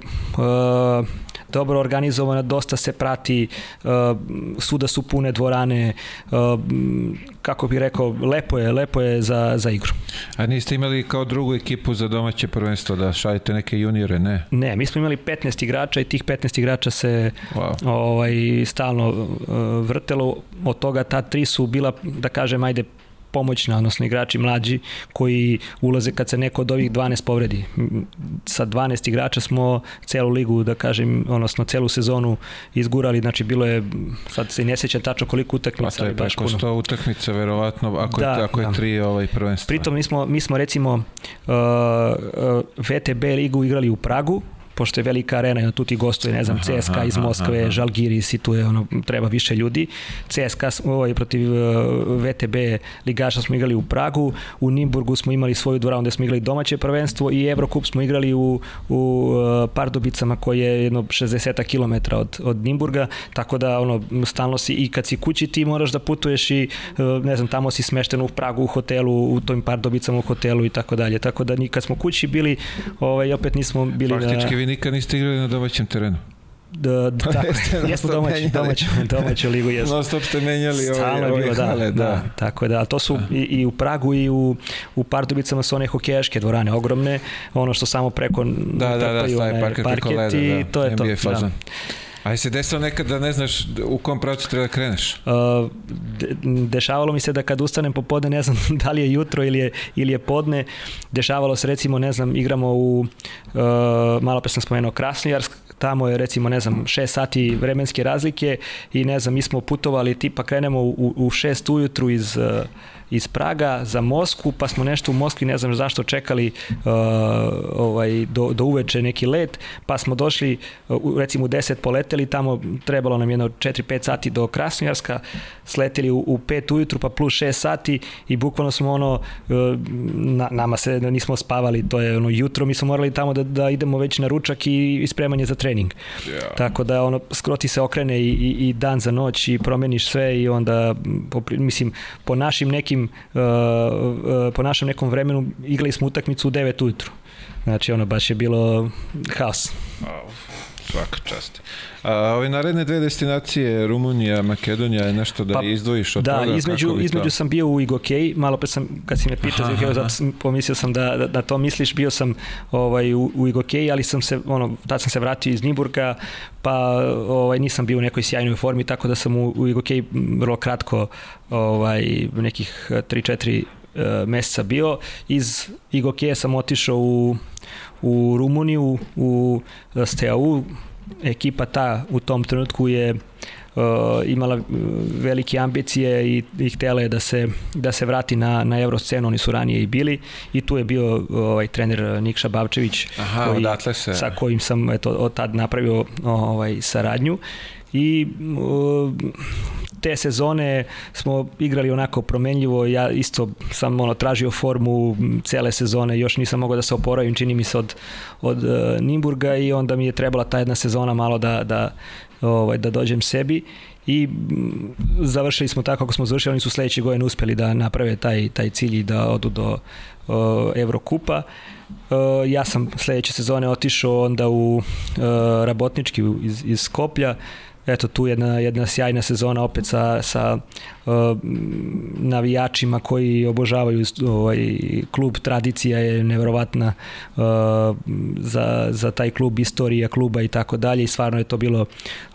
dobro organizovana, dosta se prati, uh, suda su pune dvorane, uh, kako bih rekao, lepo je, lepo je za, za igru. A niste imali kao drugu ekipu za domaće prvenstvo da šaljete neke juniore, ne? Ne, mi smo imali 15 igrača i tih 15 igrača se wow. ovaj, stalno uh, vrtelo, od toga ta tri su bila, da kažem, ajde, pomoćna, odnosno igrači mlađi koji ulaze kad se neko od ovih 12 povredi. Sa 12 igrača smo celu ligu, da kažem, odnosno celu sezonu izgurali, znači bilo je, sad se ne sećam tačno koliko utakmica. Pa to je preko 100 utakmica, verovatno, ako, da, je, ako je da. tri ovaj prvenstva. Pritom mi smo, mi smo recimo uh, uh, VTB ligu igrali u Pragu, pošto je velika arena i tu ti gostuje, ne znam, CSKA iz Moskve, aha, aha. Žalgiris i tu je ono, treba više ljudi. CSKA ovaj, protiv uh, VTB ligaša smo igrali u Pragu, u Nimburgu smo imali svoju dvoranu gde smo igrali domaće prvenstvo i Evrokup smo igrali u, u uh, Pardubicama koje je jedno 60 km od, od Nimburga, tako da ono, stalno si i kad si kući ti moraš da putuješ i uh, ne znam, tamo si smešten u Pragu u hotelu, u tom Pardubicama u hotelu i tako dalje. Tako da ni kad smo kući bili, ovaj, opet nismo bili Praktički vi nikad niste igrali na domaćem terenu? Da, da, tako, [LAUGHS] jesmo domaći, domaću, domaću ligu jesmo. No stop ste menjali ove, Stalno je bilo, da, hale, da, da. Tako da, to su i, i u Pragu i u, u Pardubicama su one hokejaške dvorane ogromne, ono što samo preko da, da, da, parket, parket leda, i da. to je NBA to. Fazon. Da. A se desilo nekad da ne znaš u kom pravcu treba da kreneš? Uh, de, dešavalo mi se da kad ustanem popodne, ne znam [LAUGHS] da li je jutro ili je, ili je podne, dešavalo se recimo, ne znam, igramo u, uh, malo pre sam spomenuo Krasnojarsk, tamo je recimo, ne znam, 6 sati vremenske razlike i ne znam, mi smo putovali, tipa krenemo u, u 6 ujutru iz uh, iz Praga za Moskvu, pa smo nešto u Moskvi, ne znam zašto, čekali uh, ovaj, do, do uveče neki let, pa smo došli, uh, recimo u 10 poleteli, tamo trebalo nam jedno 4-5 sati do Krasnojarska, sleteli u, u 5 ujutru, pa plus 6 sati i bukvalno smo ono, uh, na, nama se nismo spavali, to je ono jutro, mi smo morali tamo da, da idemo već na ručak i, i spremanje za trening. Yeah. Tako da ono, skroti se okrene i, i, i dan za noć i promeniš sve i onda, po, mislim, po našim nekim uh, uh, po našem nekom vremenu igrali smo utakmicu u 9 ujutru. Znači ono baš je bilo haos. Svaka čast. A ove naredne dve destinacije, Rumunija, Makedonija, je nešto da pa, izdvojiš od da, toga? Da, između, između sam bio u Igokej, malo pre sam, kad si me pitao Igokej, zato sam, pomislio sam da, da, da, to misliš, bio sam ovaj, u, u Igokej, ali sam se, ono, tad sam se vratio iz Niburga, pa ovaj, nisam bio u nekoj sjajnoj formi, tako da sam u, u Igokej vrlo kratko, ovaj, nekih 3-4 meseca bio. Iz Igokeja sam otišao u, u Rumuniju, u Steaua, ekipa ta u tom trenutku je uh, imala velike ambicije i, i htjela je da se, da se vrati na, na evroscenu, oni su ranije i bili i tu je bio ovaj trener Nikša Bavčević Aha, koji, se. sa kojim sam eto, od tad napravio ovaj, saradnju i uh, te sezone smo igrali onako promenljivo, ja isto sam ono, tražio formu cele sezone, još nisam mogao da se oporavim, čini mi se od, od uh, Nimburga i onda mi je trebala ta jedna sezona malo da, da, ovaj, da dođem sebi. I završili smo tako kako smo završili, oni su sledeće godine uspeli da naprave taj, taj cilj i da odu do uh, Evrokupa. Uh, ja sam sledeće sezone otišao onda u uh, Rabotnički iz, iz Skoplja, eto tu jedna, jedna sjajna sezona opet sa, sa uh, navijačima koji obožavaju ovaj klub, tradicija je neverovatna uh, za, za taj klub, istorija kluba i tako dalje i stvarno je to bilo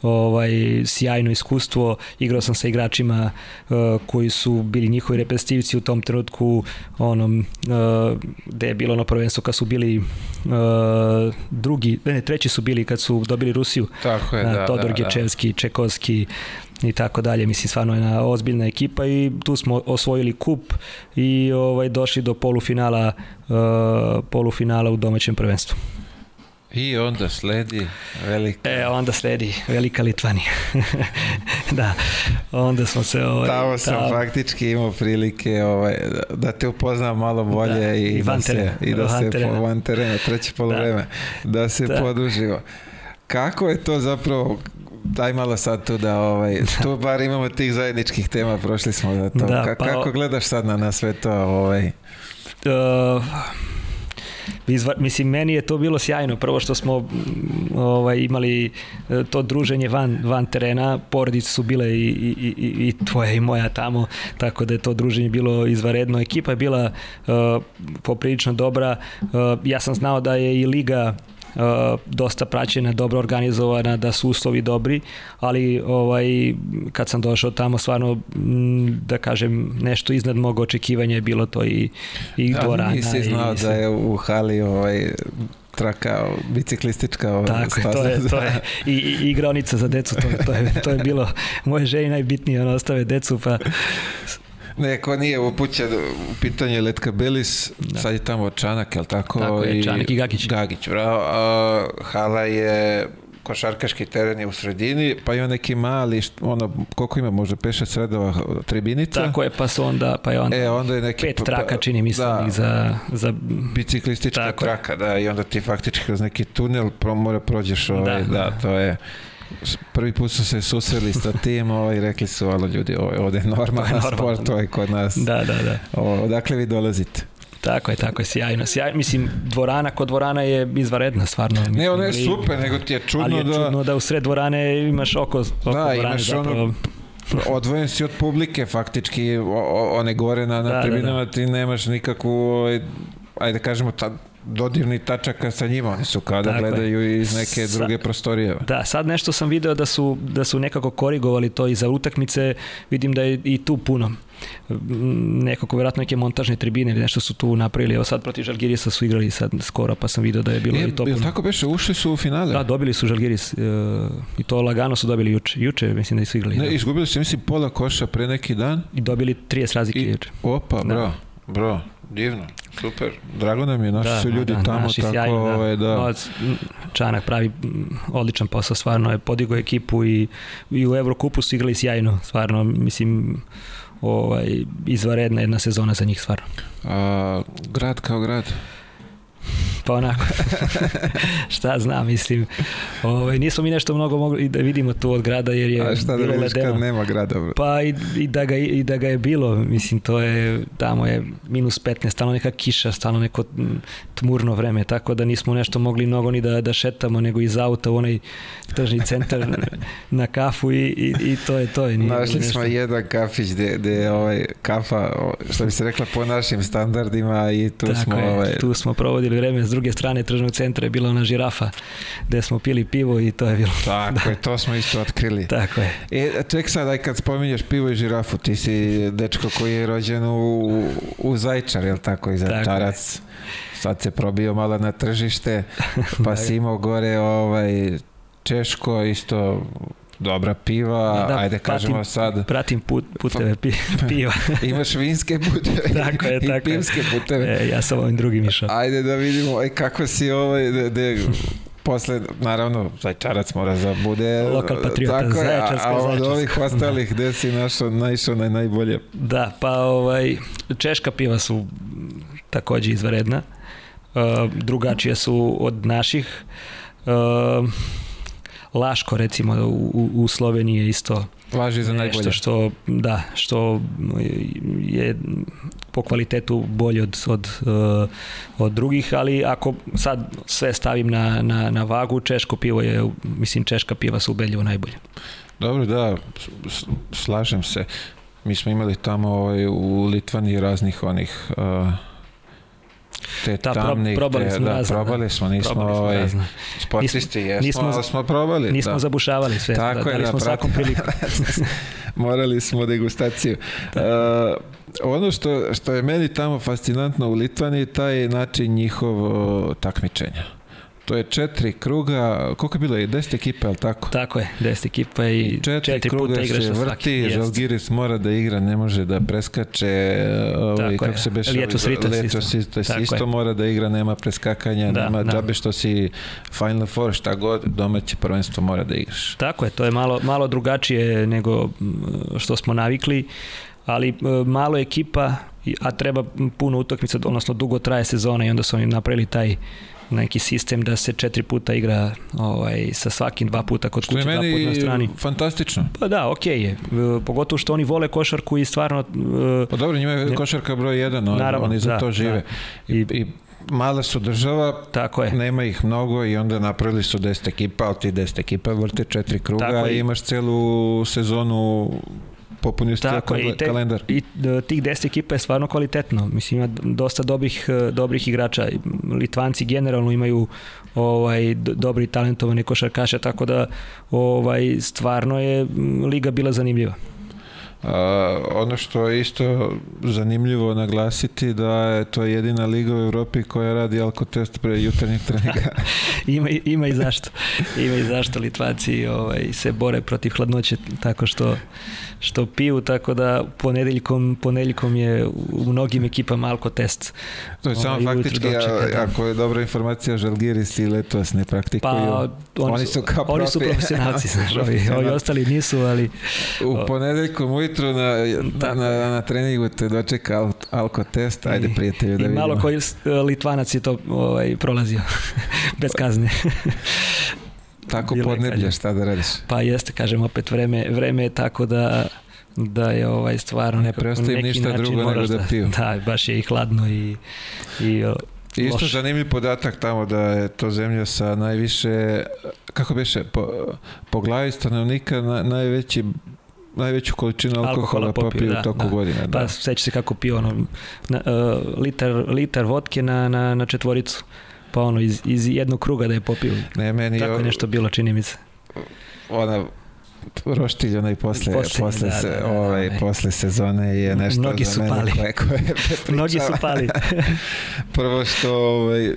ovaj sjajno iskustvo. Igrao sam sa igračima uh, koji su bili njihovi reprezentativci u tom trenutku onom uh, gde je bilo ono prvenstvo kad su bili uh, drugi, ne, treći su bili kad su dobili Rusiju. Tako je, da, Todor da, da. Čekovski, Čekovski i tako dalje. Mislim, stvarno je jedna ozbiljna ekipa i tu smo osvojili kup i ovaj došli do polufinala, uh, polufinala u domaćem prvenstvu. I onda sledi velika... E, onda sledi velika Litvanija. [LAUGHS] da, onda smo se... Ovaj, tamo sam tamo... faktički imao prilike ovaj, da te upoznam malo bolje da, i, i, da se, i da van se terena. po van terena, treće polovreme, da, da se da. poduživo. Kako je to zapravo daj malo sad tu da ovaj, tu bar imamo tih zajedničkih tema, prošli smo da to. Da, pa, kako gledaš sad na, na sve to? Ovaj? Uh, izva, mislim, meni je to bilo sjajno. Prvo što smo ovaj, imali e, to druženje van, van terena, porodice su bile i, i, i, i tvoja i moja tamo, tako da je to druženje bilo izvaredno. Ekipa je bila uh, poprilično dobra. Uh, ja sam znao da je i Liga dosta praćena, dobro organizovana, da su uslovi dobri, ali ovaj kad sam došao tamo stvarno da kažem nešto iznad mog očekivanja je bilo to i i da, dvorana. Nisi znao da je u hali ovaj traka biciklistička ovaj, Tako, to je, to je [LAUGHS] i, i igraonica za decu, to, to, je, to je bilo moje želje najbitnije, ono ostave decu pa Neko nije upućen u pitanje Letka Belis, da. sad je tamo Čanak, je li tako? Tako je, Čanak i Gagić. Gagić, bravo. A, Hala je košarkaški teren je u sredini, pa ima neki mali, ono, koliko ima, možda 5-6 redova tribinica. Tako je, pa su onda, pa je onda, e, onda je neki, pet traka, čini mi da, za, za... Biciklistička traka, je. da, i onda ti faktički kroz neki tunel pro, mora prođeš, ovaj, da, da, to je prvi put su se susreli sa tim ovaj, i rekli su, alo ljudi, ovo, ovde je normalan Normal, sport, to je kod nas. Da, da, da. O, odakle vi dolazite? Tako je, tako je, sjajno. sjajno. Mislim, dvorana kod dvorana je izvaredna, stvarno. Mislim, ne, ona je super, nego ti je čudno ali je da... čudno da u sred dvorane imaš oko, oko da, dvorane. Imaš zapravo... ono, odvojen si od publike faktički one gore na, na da, tribinama da, da. ti nemaš nikakvu ovaj, ajde da kažemo ta, dodirni tačaka sa njima, oni su kada Tako gledaju je. iz neke Sa, druge prostorije. Da, sad nešto sam video da su, da su nekako korigovali to i za utakmice, vidim da je i tu puno nekako vjerojatno neke montažne tribine ili nešto su tu napravili. Evo sad protiv Žalgirisa su igrali sad skoro, pa sam video da je bilo je, i to puno. tako beše, ušli su u finale? Da, dobili su Žalgiris uh, i to lagano su dobili juče. Juče mislim da su igrali. Ne, da. izgubili su mislim pola koša pre neki dan. I dobili 30 razlike I, juče. Opa, da. bro, bro. Divno, super. Drago nam je, naši da, su ljudi da, tamo, naši tako sjajni, da. Ovaj, da. Novac, Čanak pravi odličan posao, stvarno je podigao ekipu i, i u Evrokupu su igrali sjajno, stvarno, mislim, ovaj, izvaredna jedna sezona za njih stvarno. A, grad kao grad? Pa onako, [LAUGHS] šta znam, mislim, ovaj, nismo mi nešto mnogo mogli da vidimo tu od grada jer je A šta da vidiš ledeno. kad nema grada? Bro? Pa i, i, da ga, i da ga je bilo, mislim, to je, tamo je minus 15, stalno neka kiša, stalno neko tmurno vreme, tako da nismo nešto mogli mnogo ni da, da šetamo, nego iz auta u onaj tržni centar na kafu i, i, i to je to. Je, nije Našli smo jedan kafić gde, gde ovaj kafa, što bi se rekla po našim standardima i tu tako smo... Je, ovaj... tu smo provodili vreme s druge strane tržnog centra je bila ona žirafa gde smo pili pivo i to je bilo. Tako da. je, to smo isto otkrili. Tako je. E, ček sad, aj kad spominješ pivo i žirafu, ti si dečko koji je rođen u, u Zajčar, jel tako, i Zajčarac. Sad se probio malo na tržište, pa [LAUGHS] si imao gore ovaj, Češko, isto dobra piva, da, ajde pratim, kažemo sad. Pratim put, puteve pi, [LAUGHS] piva. [LAUGHS] Imaš vinske [LAUGHS] puteve tako je, i tako pivske puteve. E, ja sam ovim drugim išao. Ajde da vidimo aj, kako si ovaj, de, de, posle, naravno, Zajčarac mora da bude... Lokal patriota, tako je, a, a od ovih ostalih, gde si našao, naišao na najbolje? Da, pa ovaj, češka piva su takođe izvaredna. Uh, drugačije su od naših. Uh, Laško recimo u, u Sloveniji je isto važi za najbolje. što da, što je po kvalitetu bolje od, od, uh, od drugih, ali ako sad sve stavim na, na, na vagu, češko pivo je, mislim češka piva su ubedljivo najbolje. Dobro, da, slažem se. Mi smo imali tamo ovaj, u Litvani raznih onih uh, te da, probali te, smo da, razne, probali da. smo, nismo probali smo ovaj, sportisti, jesmo, nismo, ali smo probali. Nismo da. zabušavali sve, Tako da, je, da, smo svakom priliku. [LAUGHS] Morali smo degustaciju. Uh, ono što, što je meni tamo fascinantno u Litvani, taj način njihovo takmičenja To je četiri kruga, koliko je bilo? Je deset ekipa, je li tako? Tako je, deset ekipa i četiri, četiri kruga puta igraš se vrti, Žalgiris mora da igra, ne može da preskače, ovaj, kako je. se beše, Lijeto Sritas, isto, isto mora da igra, nema preskakanja, da, nema da. džabe što si Final Four, šta god, domaće prvenstvo mora da igraš. Tako je, to je malo, malo drugačije nego što smo navikli, ali malo ekipa, a treba puno utakmica, odnosno dugo traje sezona i onda su oni napravili taj neki sistem da se četiri puta igra ovaj, sa svakim dva puta kod kuće, dva puta na strani. fantastično. Pa da, okej okay je. Pogotovo što oni vole košarku i stvarno... Pa dobro, njima je košarka broj jedan, naravno, oni za da, to žive. Da. I, I mala su država, Tako je. nema ih mnogo i onda napravili su 10 ekipa, ali ti 10 ekipa vrte četiri kruga i imaš celu sezonu popunio ste Tako, i te, kalendar. I e, tih 10 ekipa je stvarno kvalitetno. Mislim, ima dosta dobrih, e, dobrih igrača. Litvanci generalno imaju ovaj dobri talentovani košarkaše, tako da ovaj stvarno je liga bila zanimljiva. A, ono što je isto zanimljivo naglasiti da je to jedina liga u Evropi koja radi alkotest pre jutarnjeg treninga. [LAUGHS] ima, ima i zašto. Ima i zašto Litvaci ovaj, se bore protiv hladnoće tako što što piju, tako da ponedeljkom, ponedeljkom je u mnogim ekipama alkotest. To je samo ovaj, faktički, a, da. ako je dobra informacija, Žalgiris i Letos ne praktikuju. Pa, oni, oni su, kao Oni su profesionalci, znaš, ovi, ovi [LAUGHS] ostali nisu, ali... U ponedeljkom ujutru na, da. na, na treningu te dočeka al, alkotest, ajde prijatelju da vidimo. I malo koji Litvanac je to ovaj, prolazio, [LAUGHS] bez kazne. [LAUGHS] Tako podneblje, šta da radiš? Pa jeste, kažem opet, vreme, vreme je tako da da je ovaj stvarno ne preostaje ništa drugo nego da, da piju. Da, baš je i hladno i, i Isto loš. zanimljiv podatak tamo da je to zemlja sa najviše, kako biše, po, po glavi stanovnika na, najveći najveću količinu alkohola, alkohola popiju, da, toku da. godine. Da. Pa seća se kako pio ono, na, uh, litar, litar vodke na, na, na četvoricu pa ono iz, iz jednog kruga da je popio. Ne, meni Tako je nešto bilo, čini mi se. Ona [LAUGHS] roštilj onaj posle, posle, posle, da, se, da, da, ovaj, da, posle sezone je nešto Mnogi su pali. Koje, koje [LAUGHS] Mnogi su pali. [LAUGHS] Prvo što ovaj,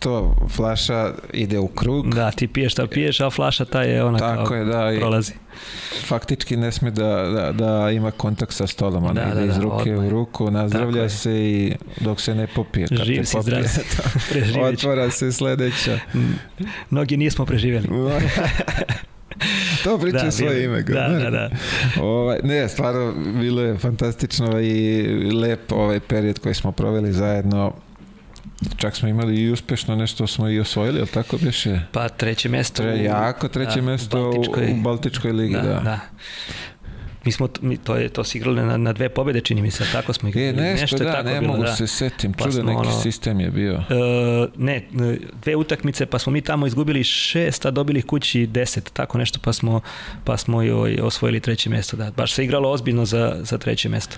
to flaša ide u krug. Da, ti piješ šta piješ, a flaša ta je ona Tako kao je, da, prolazi. Faktički ne sme da, da, da ima kontakt sa stolom, ona da, ide da, iz ruke odmah. u ruku, nazdravlja se i dok se ne popije. Kad Živ si popije, to, otvara se sledeća. Mnogi nismo preživjeli. [LAUGHS] to priča da, svoje ime. Da, da, da. [LAUGHS] Ovaj, ne, stvarno bilo je fantastično i lep ovaj period koji smo proveli zajedno. Čak smo imali i uspešno nešto smo i osvojili, ali tako biše? Pa treće mesto. Tre, jako treće da, mesto u Baltičkoj, u Baltičkoj ligi, da. da. Mi smo, mi, to, je, to si igrali na, na dve pobede, čini mi se, tako smo igrali. E, nešto, nešto da, tako ne bilo, mogu da. se setim, pa čudan neki ono, sistem je bio. Uh, ne, dve utakmice, pa smo mi tamo izgubili šest, a dobili kući deset, tako nešto, pa smo, pa smo joj osvojili treće mesto, da. Baš se igralo ozbiljno za, za treće mesto.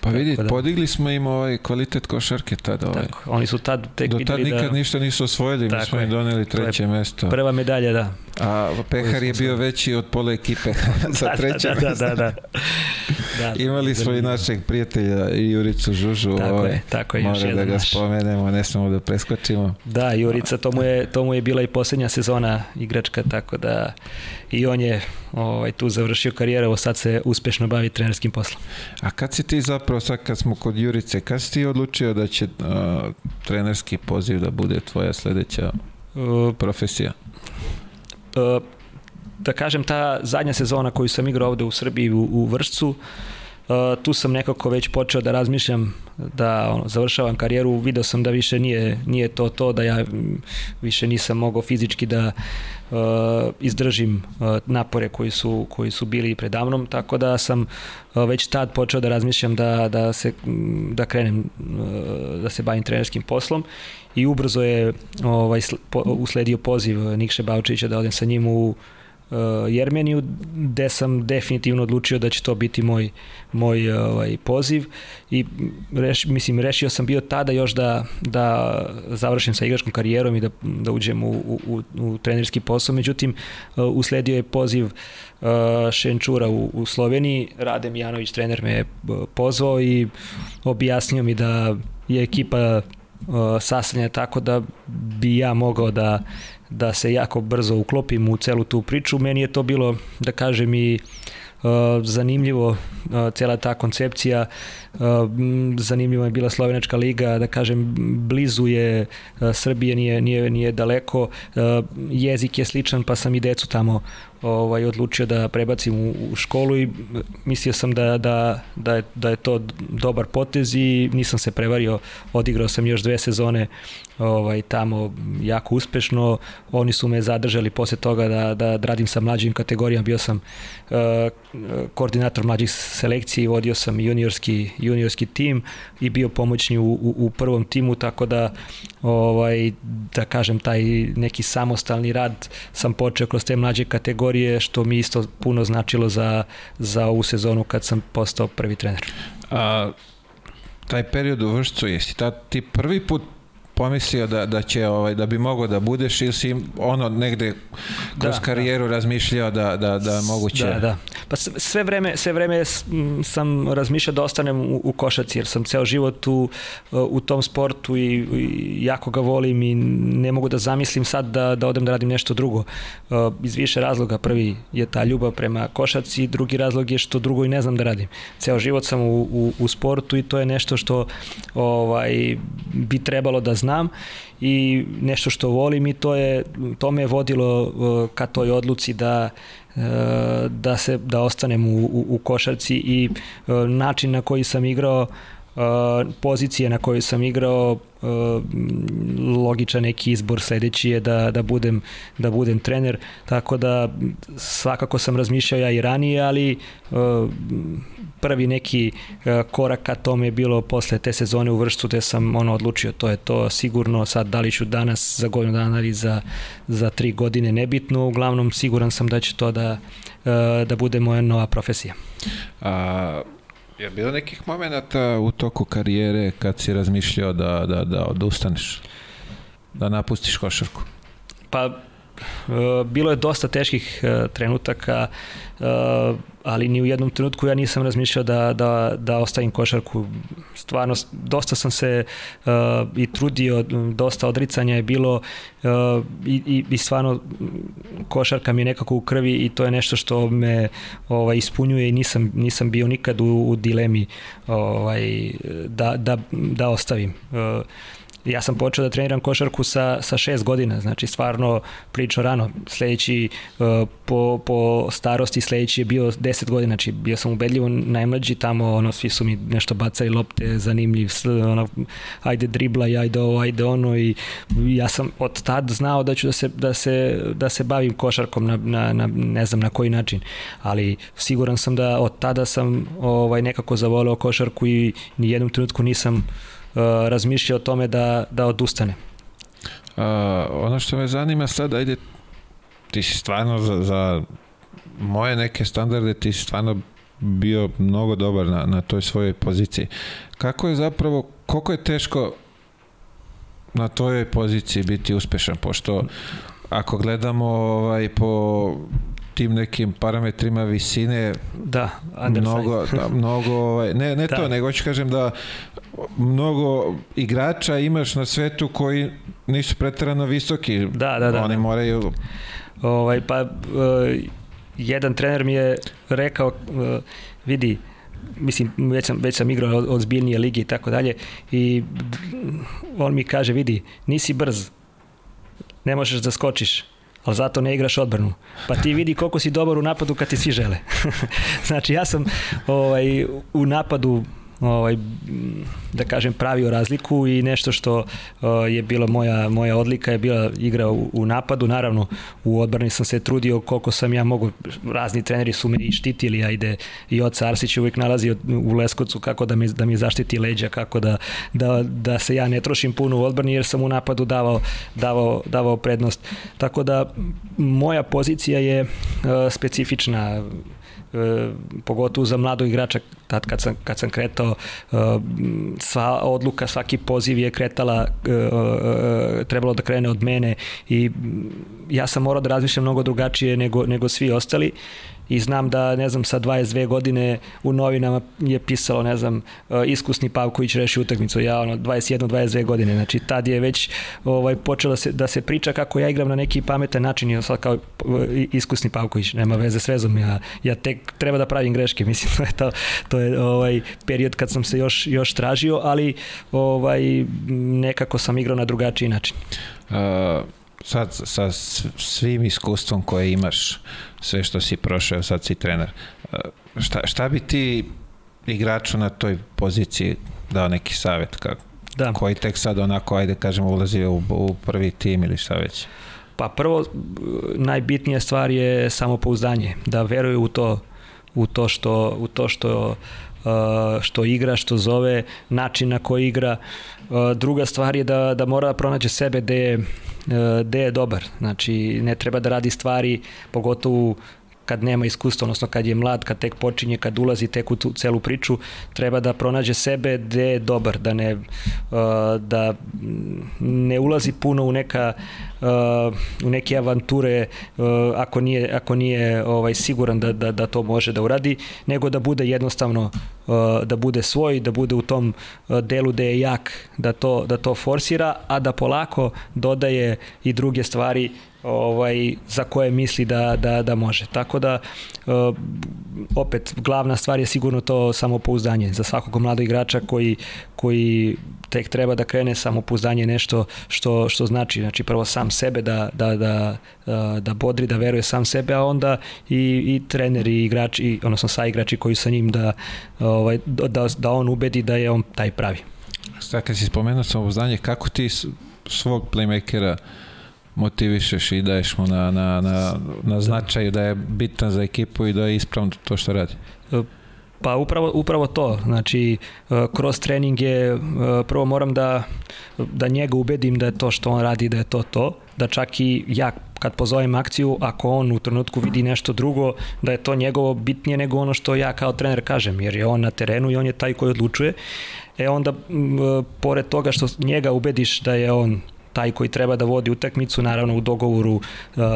Pa vidi, da. podigli smo im ovaj kvalitet košarke tada. Ovaj. Tako, oni su tad tek Do tad nikad da... ništa nisu osvojili, mi smo im doneli treće mesto. Prva medalja, da. A Pehar je bio veći od pola ekipe [LAUGHS] za da, treće da, da, mesto. Da, da, da. [LAUGHS] da. Imali smo i našeg prijatelja Juricu Žužu. Tako ovaj, je, tako je. Mora da ga naš. spomenemo, ne smemo da preskočimo. Da, Jurica, to mu je, to mu je bila i posljednja sezona igračka, tako da i on je ovaj, tu završio karijeru, evo sad se uspešno bavi trenerskim poslom. A kad si ti zapravo, sad kad smo kod Jurice, kad si ti odlučio da će uh, trenerski poziv da bude tvoja sledeća uh, profesija? Uh, da kažem, ta zadnja sezona koju sam igrao ovde u Srbiji u, u Vršcu, tu sam nekako već počeo da razmišljam da ono, završavam karijeru, video sam da više nije, nije to to, da ja više nisam mogao fizički da uh, izdržim uh, napore koji su, koji su bili predamnom, tako da sam uh, već tad počeo da razmišljam da, da, se, da krenem, uh, da se bavim trenerskim poslom i ubrzo je ovaj, usledio poziv Nikše Bavčića da odem sa njim u uh, Jermeniju, gde sam definitivno odlučio da će to biti moj, moj ovaj, poziv. I reš, mislim, rešio sam bio tada još da, da završim sa igračkom karijerom i da, da uđem u, u, u trenerski posao, međutim uh, usledio je poziv uh, Šenčura u, u Sloveniji, Rade Mijanović, trener me pozvao i objasnio mi da je ekipa uh, tako da bi ja mogao da da se jako brzo uklopim u celu tu priču. Meni je to bilo, da kažem, i uh, zanimljivo uh, cela ta koncepcija. Uh, zanimljiva je bila Slovenačka liga da kažem blizu je Srbije nije, nije, nije daleko. Jezik je sličan pa sam i decu tamo ovaj, odlučio da prebacim u, u školu i mislio sam da, da, da, je, da je to dobar potez i nisam se prevario, odigrao sam još dve sezone ovaj, tamo jako uspešno, oni su me zadržali posle toga da, da, da radim sa mlađim kategorijama, bio sam uh, koordinator mlađih selekcije, vodio sam juniorski, juniorski tim i bio pomoćni u, u, u prvom timu, tako da ovaj, da kažem taj neki samostalni rad sam počeo kroz te mlađe kategorije što mi isto puno značilo za, za ovu sezonu kad sam postao prvi trener. A, taj period u Vršcu, jesi ta, ti prvi put pomislio da, da će ovaj da bi mogao da budeš ili si ono negde kroz da, karijeru da. razmišljao da, da, da moguće da, da. pa sve vreme, sve vreme sam razmišljao da ostanem u, u košaci jer sam ceo život u, u tom sportu i, i jako ga volim i ne mogu da zamislim sad da, da odem da radim nešto drugo iz više razloga prvi je ta ljubav prema košaci drugi razlog je što drugo i ne znam da radim ceo život sam u, u, u sportu i to je nešto što ovaj bi trebalo da znam i nešto što volim i to je to me je vodilo uh, ka toj odluci da uh, da se da ostanem u, u, u košarci i uh, način na koji sam igrao pozicije na kojoj sam igrao logičan neki izbor sledeći je da, da, budem, da budem trener, tako da svakako sam razmišljao ja i ranije, ali prvi neki e, korak ka tome je bilo posle te sezone u Vršcu gde sam ono odlučio to je to sigurno sad da li ću danas za godinu dana ili za, za tri godine nebitno uglavnom siguran sam da će to da, e, da bude moja nova profesija. A, je bilo nekih momenta u toku karijere kad si razmišljao da, da, da odustaneš? Da napustiš košarku? Pa bilo je dosta teških eh, trenutaka, eh, ali ni u jednom trenutku ja nisam razmišljao da, da, da ostavim košarku. Stvarno, dosta sam se i trudio, dosta odricanja je bilo i, i, i stvarno košarka mi je nekako u krvi i to je nešto što me ovaj, ispunjuje i nisam, nisam bio nikad u, u dilemi ovaj, da, da, da ostavim. Ja sam počeo da treniram košarku sa, sa šest godina, znači stvarno pričao rano. Sledeći uh, po, po starosti sledeći je bio 10 godina, znači bio sam ubedljivo najmlađi tamo, ono, svi su mi nešto bacali lopte, zanimljiv, ono, ajde dribla, ajde ovo, ajde ono i ja sam od tad znao da ću da se, da se, da se bavim košarkom na, na, na, ne znam na koji način, ali siguran sam da od tada sam ovaj, nekako zavoleo košarku i ni jednom trenutku nisam uh, razmišljao o tome da, da odustane. A, ono što me zanima sad, ajde, ti si stvarno za, za moje neke standarde, ti si stvarno bio mnogo dobar na, na toj svojoj poziciji. Kako je zapravo, koliko je teško na toj poziciji biti uspešan, pošto ako gledamo ovaj, po tim nekim parametrima visine da, mnogo, da, mnogo ovaj, ne, ne da. to, nego ću kažem da mnogo igrača imaš na svetu koji nisu pretarano visoki. Da, da, da. Oni da. moraju... Ovaj, pa, uh, jedan trener mi je rekao, uh, vidi, mislim, već sam, već sam igrao od, od zbiljnije ligi i tako dalje i on mi kaže, vidi, nisi brz, ne možeš da skočiš, ali zato ne igraš odbranu. Pa ti vidi koliko si dobar u napadu kad ti svi žele. [LAUGHS] znači ja sam ovaj, u napadu ovaj, da kažem pravio razliku i nešto što uh, je bila moja, moja odlika je bila igra u, u napadu, naravno u odbrani sam se trudio koliko sam ja mogu, razni treneri su me i štitili, ajde i Oca Arsić uvijek nalazi u Leskovcu kako da mi, da mi zaštiti leđa, kako da, da, da se ja ne trošim puno u odbrani jer sam u napadu davao, davao, davao prednost. Tako da moja pozicija je uh, specifična e, pogotovo za mladog igrača tad kad sam, kad sam kretao e, sva odluka, svaki poziv je kretala e, e, trebalo da krene od mene i ja sam morao da razmišljam mnogo drugačije nego, nego svi ostali i znam da, ne znam, sa 22 godine u novinama je pisalo, ne znam, e, iskusni Pavković reši utakmicu, ja ono, 21-22 godine, znači tad je već ovaj, počelo se, da se priča kako ja igram na neki pametan način i sad kao e, iskusni Pavković, nema veze s vezom, ja, ja tek treba da pravim greške, [LAUGHS] mislim, to je, to, to je ovaj, period kad sam se još, još tražio, ali ovaj, nekako sam igrao na drugačiji način. Uh, sad sa svim iskustvom koje imaš, sve što si prošao, sad si trener, e, šta, šta bi ti igraču na toj poziciji dao neki savjet? Kako, da. Koji tek sad onako, ajde kažemo, ulazi u, u prvi tim ili šta već? Pa prvo, najbitnija stvar je samopouzdanje, da veruje u to, u to što, u to što što igra, što zove, način na koji igra. Uh, druga stvar je da, da mora da pronađe sebe gde je, uh, gde je dobar. Znači, ne treba da radi stvari, pogotovo kad nema iskustva, odnosno kad je mlad, kad tek počinje, kad ulazi tek u tu celu priču, treba da pronađe sebe gde je dobar, da ne, da ne ulazi puno u neka u neke avanture ako nije, ako nije ovaj siguran da, da, da to može da uradi, nego da bude jednostavno da bude svoj, da bude u tom delu da je jak, da to, da to forsira, a da polako dodaje i druge stvari ovaj, za koje misli da, da, da može. Tako da, uh, opet, glavna stvar je sigurno to samopouzdanje. Za svakog mladog igrača koji, koji tek treba da krene samopouzdanje nešto što, što znači. Znači, prvo sam sebe da, da, da, uh, da bodri, da veruje sam sebe, a onda i, i trener i igrači, odnosno sa igrači koji sa njim da, ovaj, da, da on ubedi da je on taj pravi. Sada kad si spomenuo samopouzdanje, kako ti svog playmakera uh, motivišeš i daješ mu na, na, na, na značaju da je bitan za ekipu i da je ispravno to što radi? Pa upravo, upravo to, znači kroz treninge prvo moram da, da njega ubedim da je to što on radi da je to to, da čak i ja kad pozovem akciju, ako on u trenutku vidi nešto drugo, da je to njegovo bitnije nego ono što ja kao trener kažem, jer je on na terenu i on je taj koji odlučuje. E onda, pored toga što njega ubediš da je on taj koji treba da vodi utakmicu, naravno u dogovoru uh,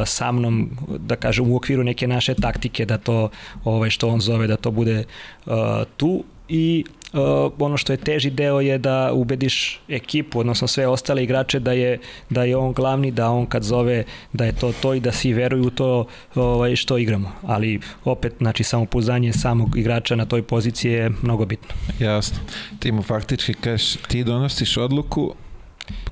sa mnom, da kažem u okviru neke naše taktike da to ovaj što on zove da to bude uh, tu i uh, ono što je teži deo je da ubediš ekipu, odnosno sve ostale igrače da je da je on glavni, da on kad zove da je to to i da svi veruju u to ovaj što igramo. Ali opet znači samopouzdanje samog igrača na toj poziciji je mnogo bitno. Jasno. Ti mu faktički kažeš ti donosiš odluku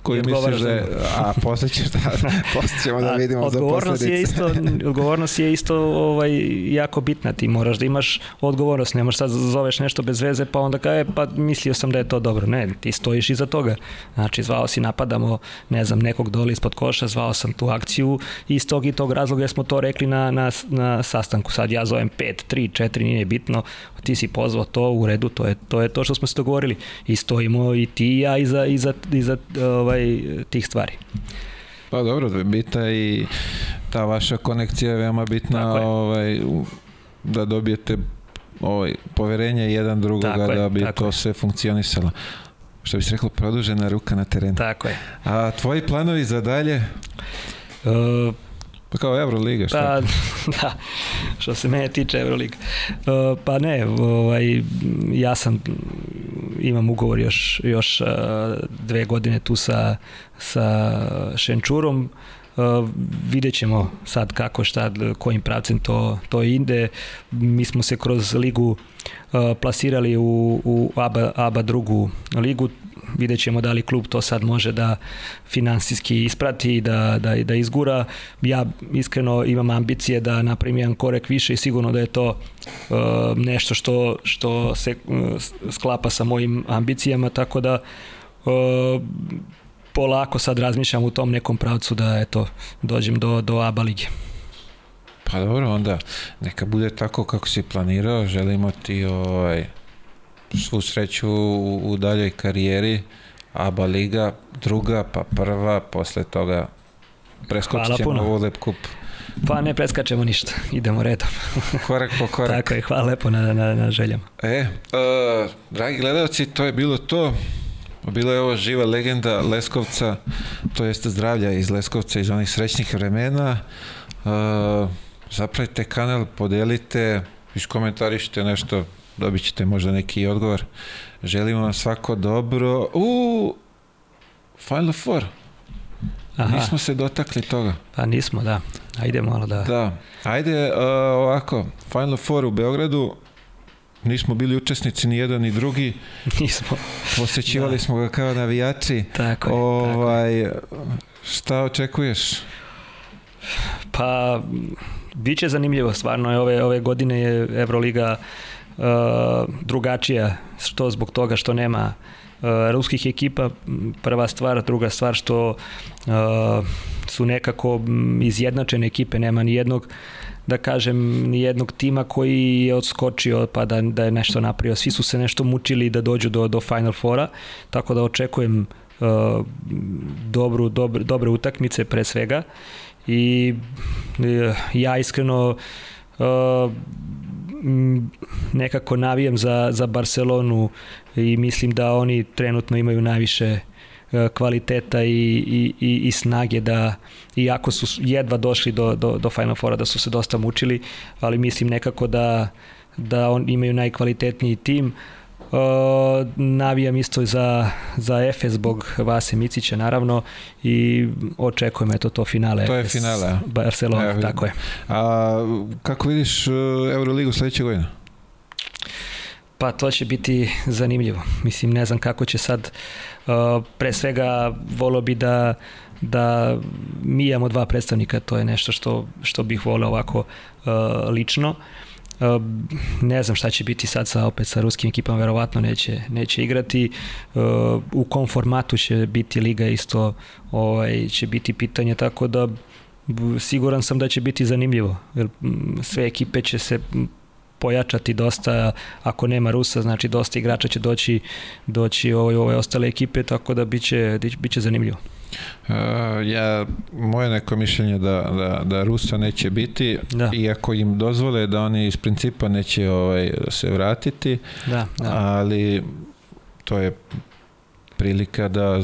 koji misliš da je, a posle ćeš da, [LAUGHS] posle ćemo da vidimo za posledice. Je isto, odgovornost je isto ovaj, jako bitna, ti moraš da imaš odgovornost, ne možeš sad zoveš nešto bez veze pa onda kaje, pa mislio sam da je to dobro, ne, ti stojiš iza toga, znači zvao si napadamo, ne znam, nekog doli ispod koša, zvao sam tu akciju. Iz tog i tog razloga smo to rekli na, na, na sastanku, sad ja zovem 5, 3, 4, nije bitno, ti si pozvao to u redu, to je to, je to što smo se dogovorili. I stojimo i ti i ja iza, iza, iza ovaj, tih stvari. Pa dobro, bita i ta vaša konekcija je veoma bitna ovaj, da dobijete ovaj, poverenje jedan drugoga tako da bi je, to je. sve funkcionisalo. Što bi se reklo, produžena ruka na terenu. Tako je. A tvoji planovi za dalje? Uh, Pa kao Euroliga, šta? Pa, [LAUGHS] da, što se mene tiče Euroliga. Uh, pa ne, ovaj, ja sam, imam ugovor još, još uh, dve godine tu sa, sa Šenčurom, Uh, vidjet ćemo sad kako šta, kojim pravcem to, to ide. Mi smo se kroz ligu uh, plasirali u, u ABA, ABA drugu ligu, vidjet ćemo da li klub to sad može da finansijski isprati i da, da, da izgura. Ja iskreno imam ambicije da napravim jedan korek više i sigurno da je to uh, nešto što, što se uh, sklapa sa mojim ambicijama, tako da uh, polako sad razmišljam u tom nekom pravcu da eto, dođem do, do ABA lige. Pa dobro, onda neka bude tako kako si planirao, želimo ti ovaj, svu sreću u, u daljoj karijeri, ABA liga, druga, pa prva, posle toga preskočit ćemo u Lep kup. Pa ne preskačemo ništa, [LAUGHS] idemo redom. [LAUGHS] korak po korak. Tako je, hvala lepo na, na, na željama. E, uh, dragi gledalci, to je bilo to. Bila je ovo živa legenda Leskovca, to jeste zdravlja iz Leskovca iz onih srećnih vremena. Uh, zapravite kanal, podelite, iskomentarišite nešto dobit ćete možda neki odgovor. Želimo vam svako dobro. U Final Four. Aha. Nismo se dotakli toga. Pa nismo, da. Ajde malo da... Da. Ajde uh, ovako, Final Four u Beogradu, nismo bili učesnici ni jedan ni drugi. [LAUGHS] Nismo. Posećivali da. smo ga kao navijači. Tako je. Ovaj, tako Šta očekuješ? Pa, bit će zanimljivo, stvarno je ove, ove godine je Euroliga uh, drugačija, što zbog toga što nema uh, ruskih ekipa, prva stvar, druga stvar što uh, su nekako izjednačene ekipe, nema ni jednog da kažem, ni jednog tima koji je odskočio pa da, da je nešto napravio. Svi su se nešto mučili da dođu do, do Final Fora, tako da očekujem uh, dobru, dobre, dobre utakmice pre svega i uh, ja iskreno uh, nekako navijam za, za Barcelonu i mislim da oni trenutno imaju najviše e, kvaliteta i, i, i, i snage da iako su jedva došli do, do, do Final Fora da su se dosta mučili ali mislim nekako da da on imaju najkvalitetniji tim Uh, navijam isto za, za Efes zbog Vase Micića naravno i očekujem eto to finale. To je finale. Barcelona, ja, tako je. A kako vidiš uh, Euroligu sledeće godine? Pa to će biti zanimljivo. Mislim, ne znam kako će sad, uh, pre svega volo bi da da mi imamo dva predstavnika, to je nešto što, što bih voleo ovako uh, lično. Uh, ne znam šta će biti sad sa opet sa ruskim ekipama, verovatno neće, neće igrati. U kom formatu će biti liga isto ovaj, će biti pitanje, tako da siguran sam da će biti zanimljivo. Jer sve ekipe će se pojačati dosta, ako nema Rusa, znači dosta igrača će doći doći ovoj, ove ostale ekipe, tako da biće, biće zanimljivo. Uh, ja, moje neko mišljenje da, da, da Rusa neće biti, da. iako im dozvole da oni iz principa neće ovaj, se vratiti, da, da. ali to je prilika da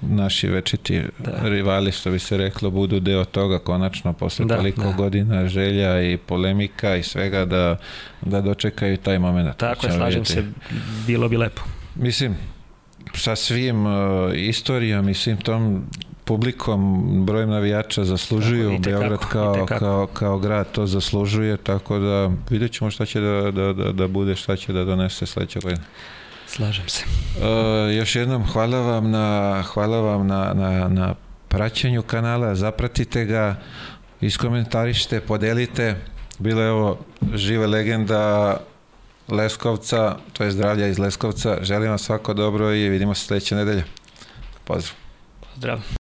naši večiti da. rivali, što bi se reklo, budu deo toga konačno posle da, toliko da. godina želja i polemika i svega da, da dočekaju taj moment. Tako je, slažem vidjeti. se, bilo bi lepo. Mislim, sa svim uh, istorijom i svim tom publikom, brojem navijača zaslužuju, tako, Beograd kao, kao, kao grad to zaslužuje, tako da vidjet ćemo šta će da, da, da, da bude, šta će da donese sledeće godine. Slažem se. Uh, još jednom hvala vam na, hvala vam na, na, na praćenju kanala, zapratite ga, iskomentarište, podelite. Bilo je ovo živa legenda Leskovca, to je zdravlja iz Leskovca. Želim vam svako dobro i vidimo se sledeće nedelje. Pozdrav. Pozdrav.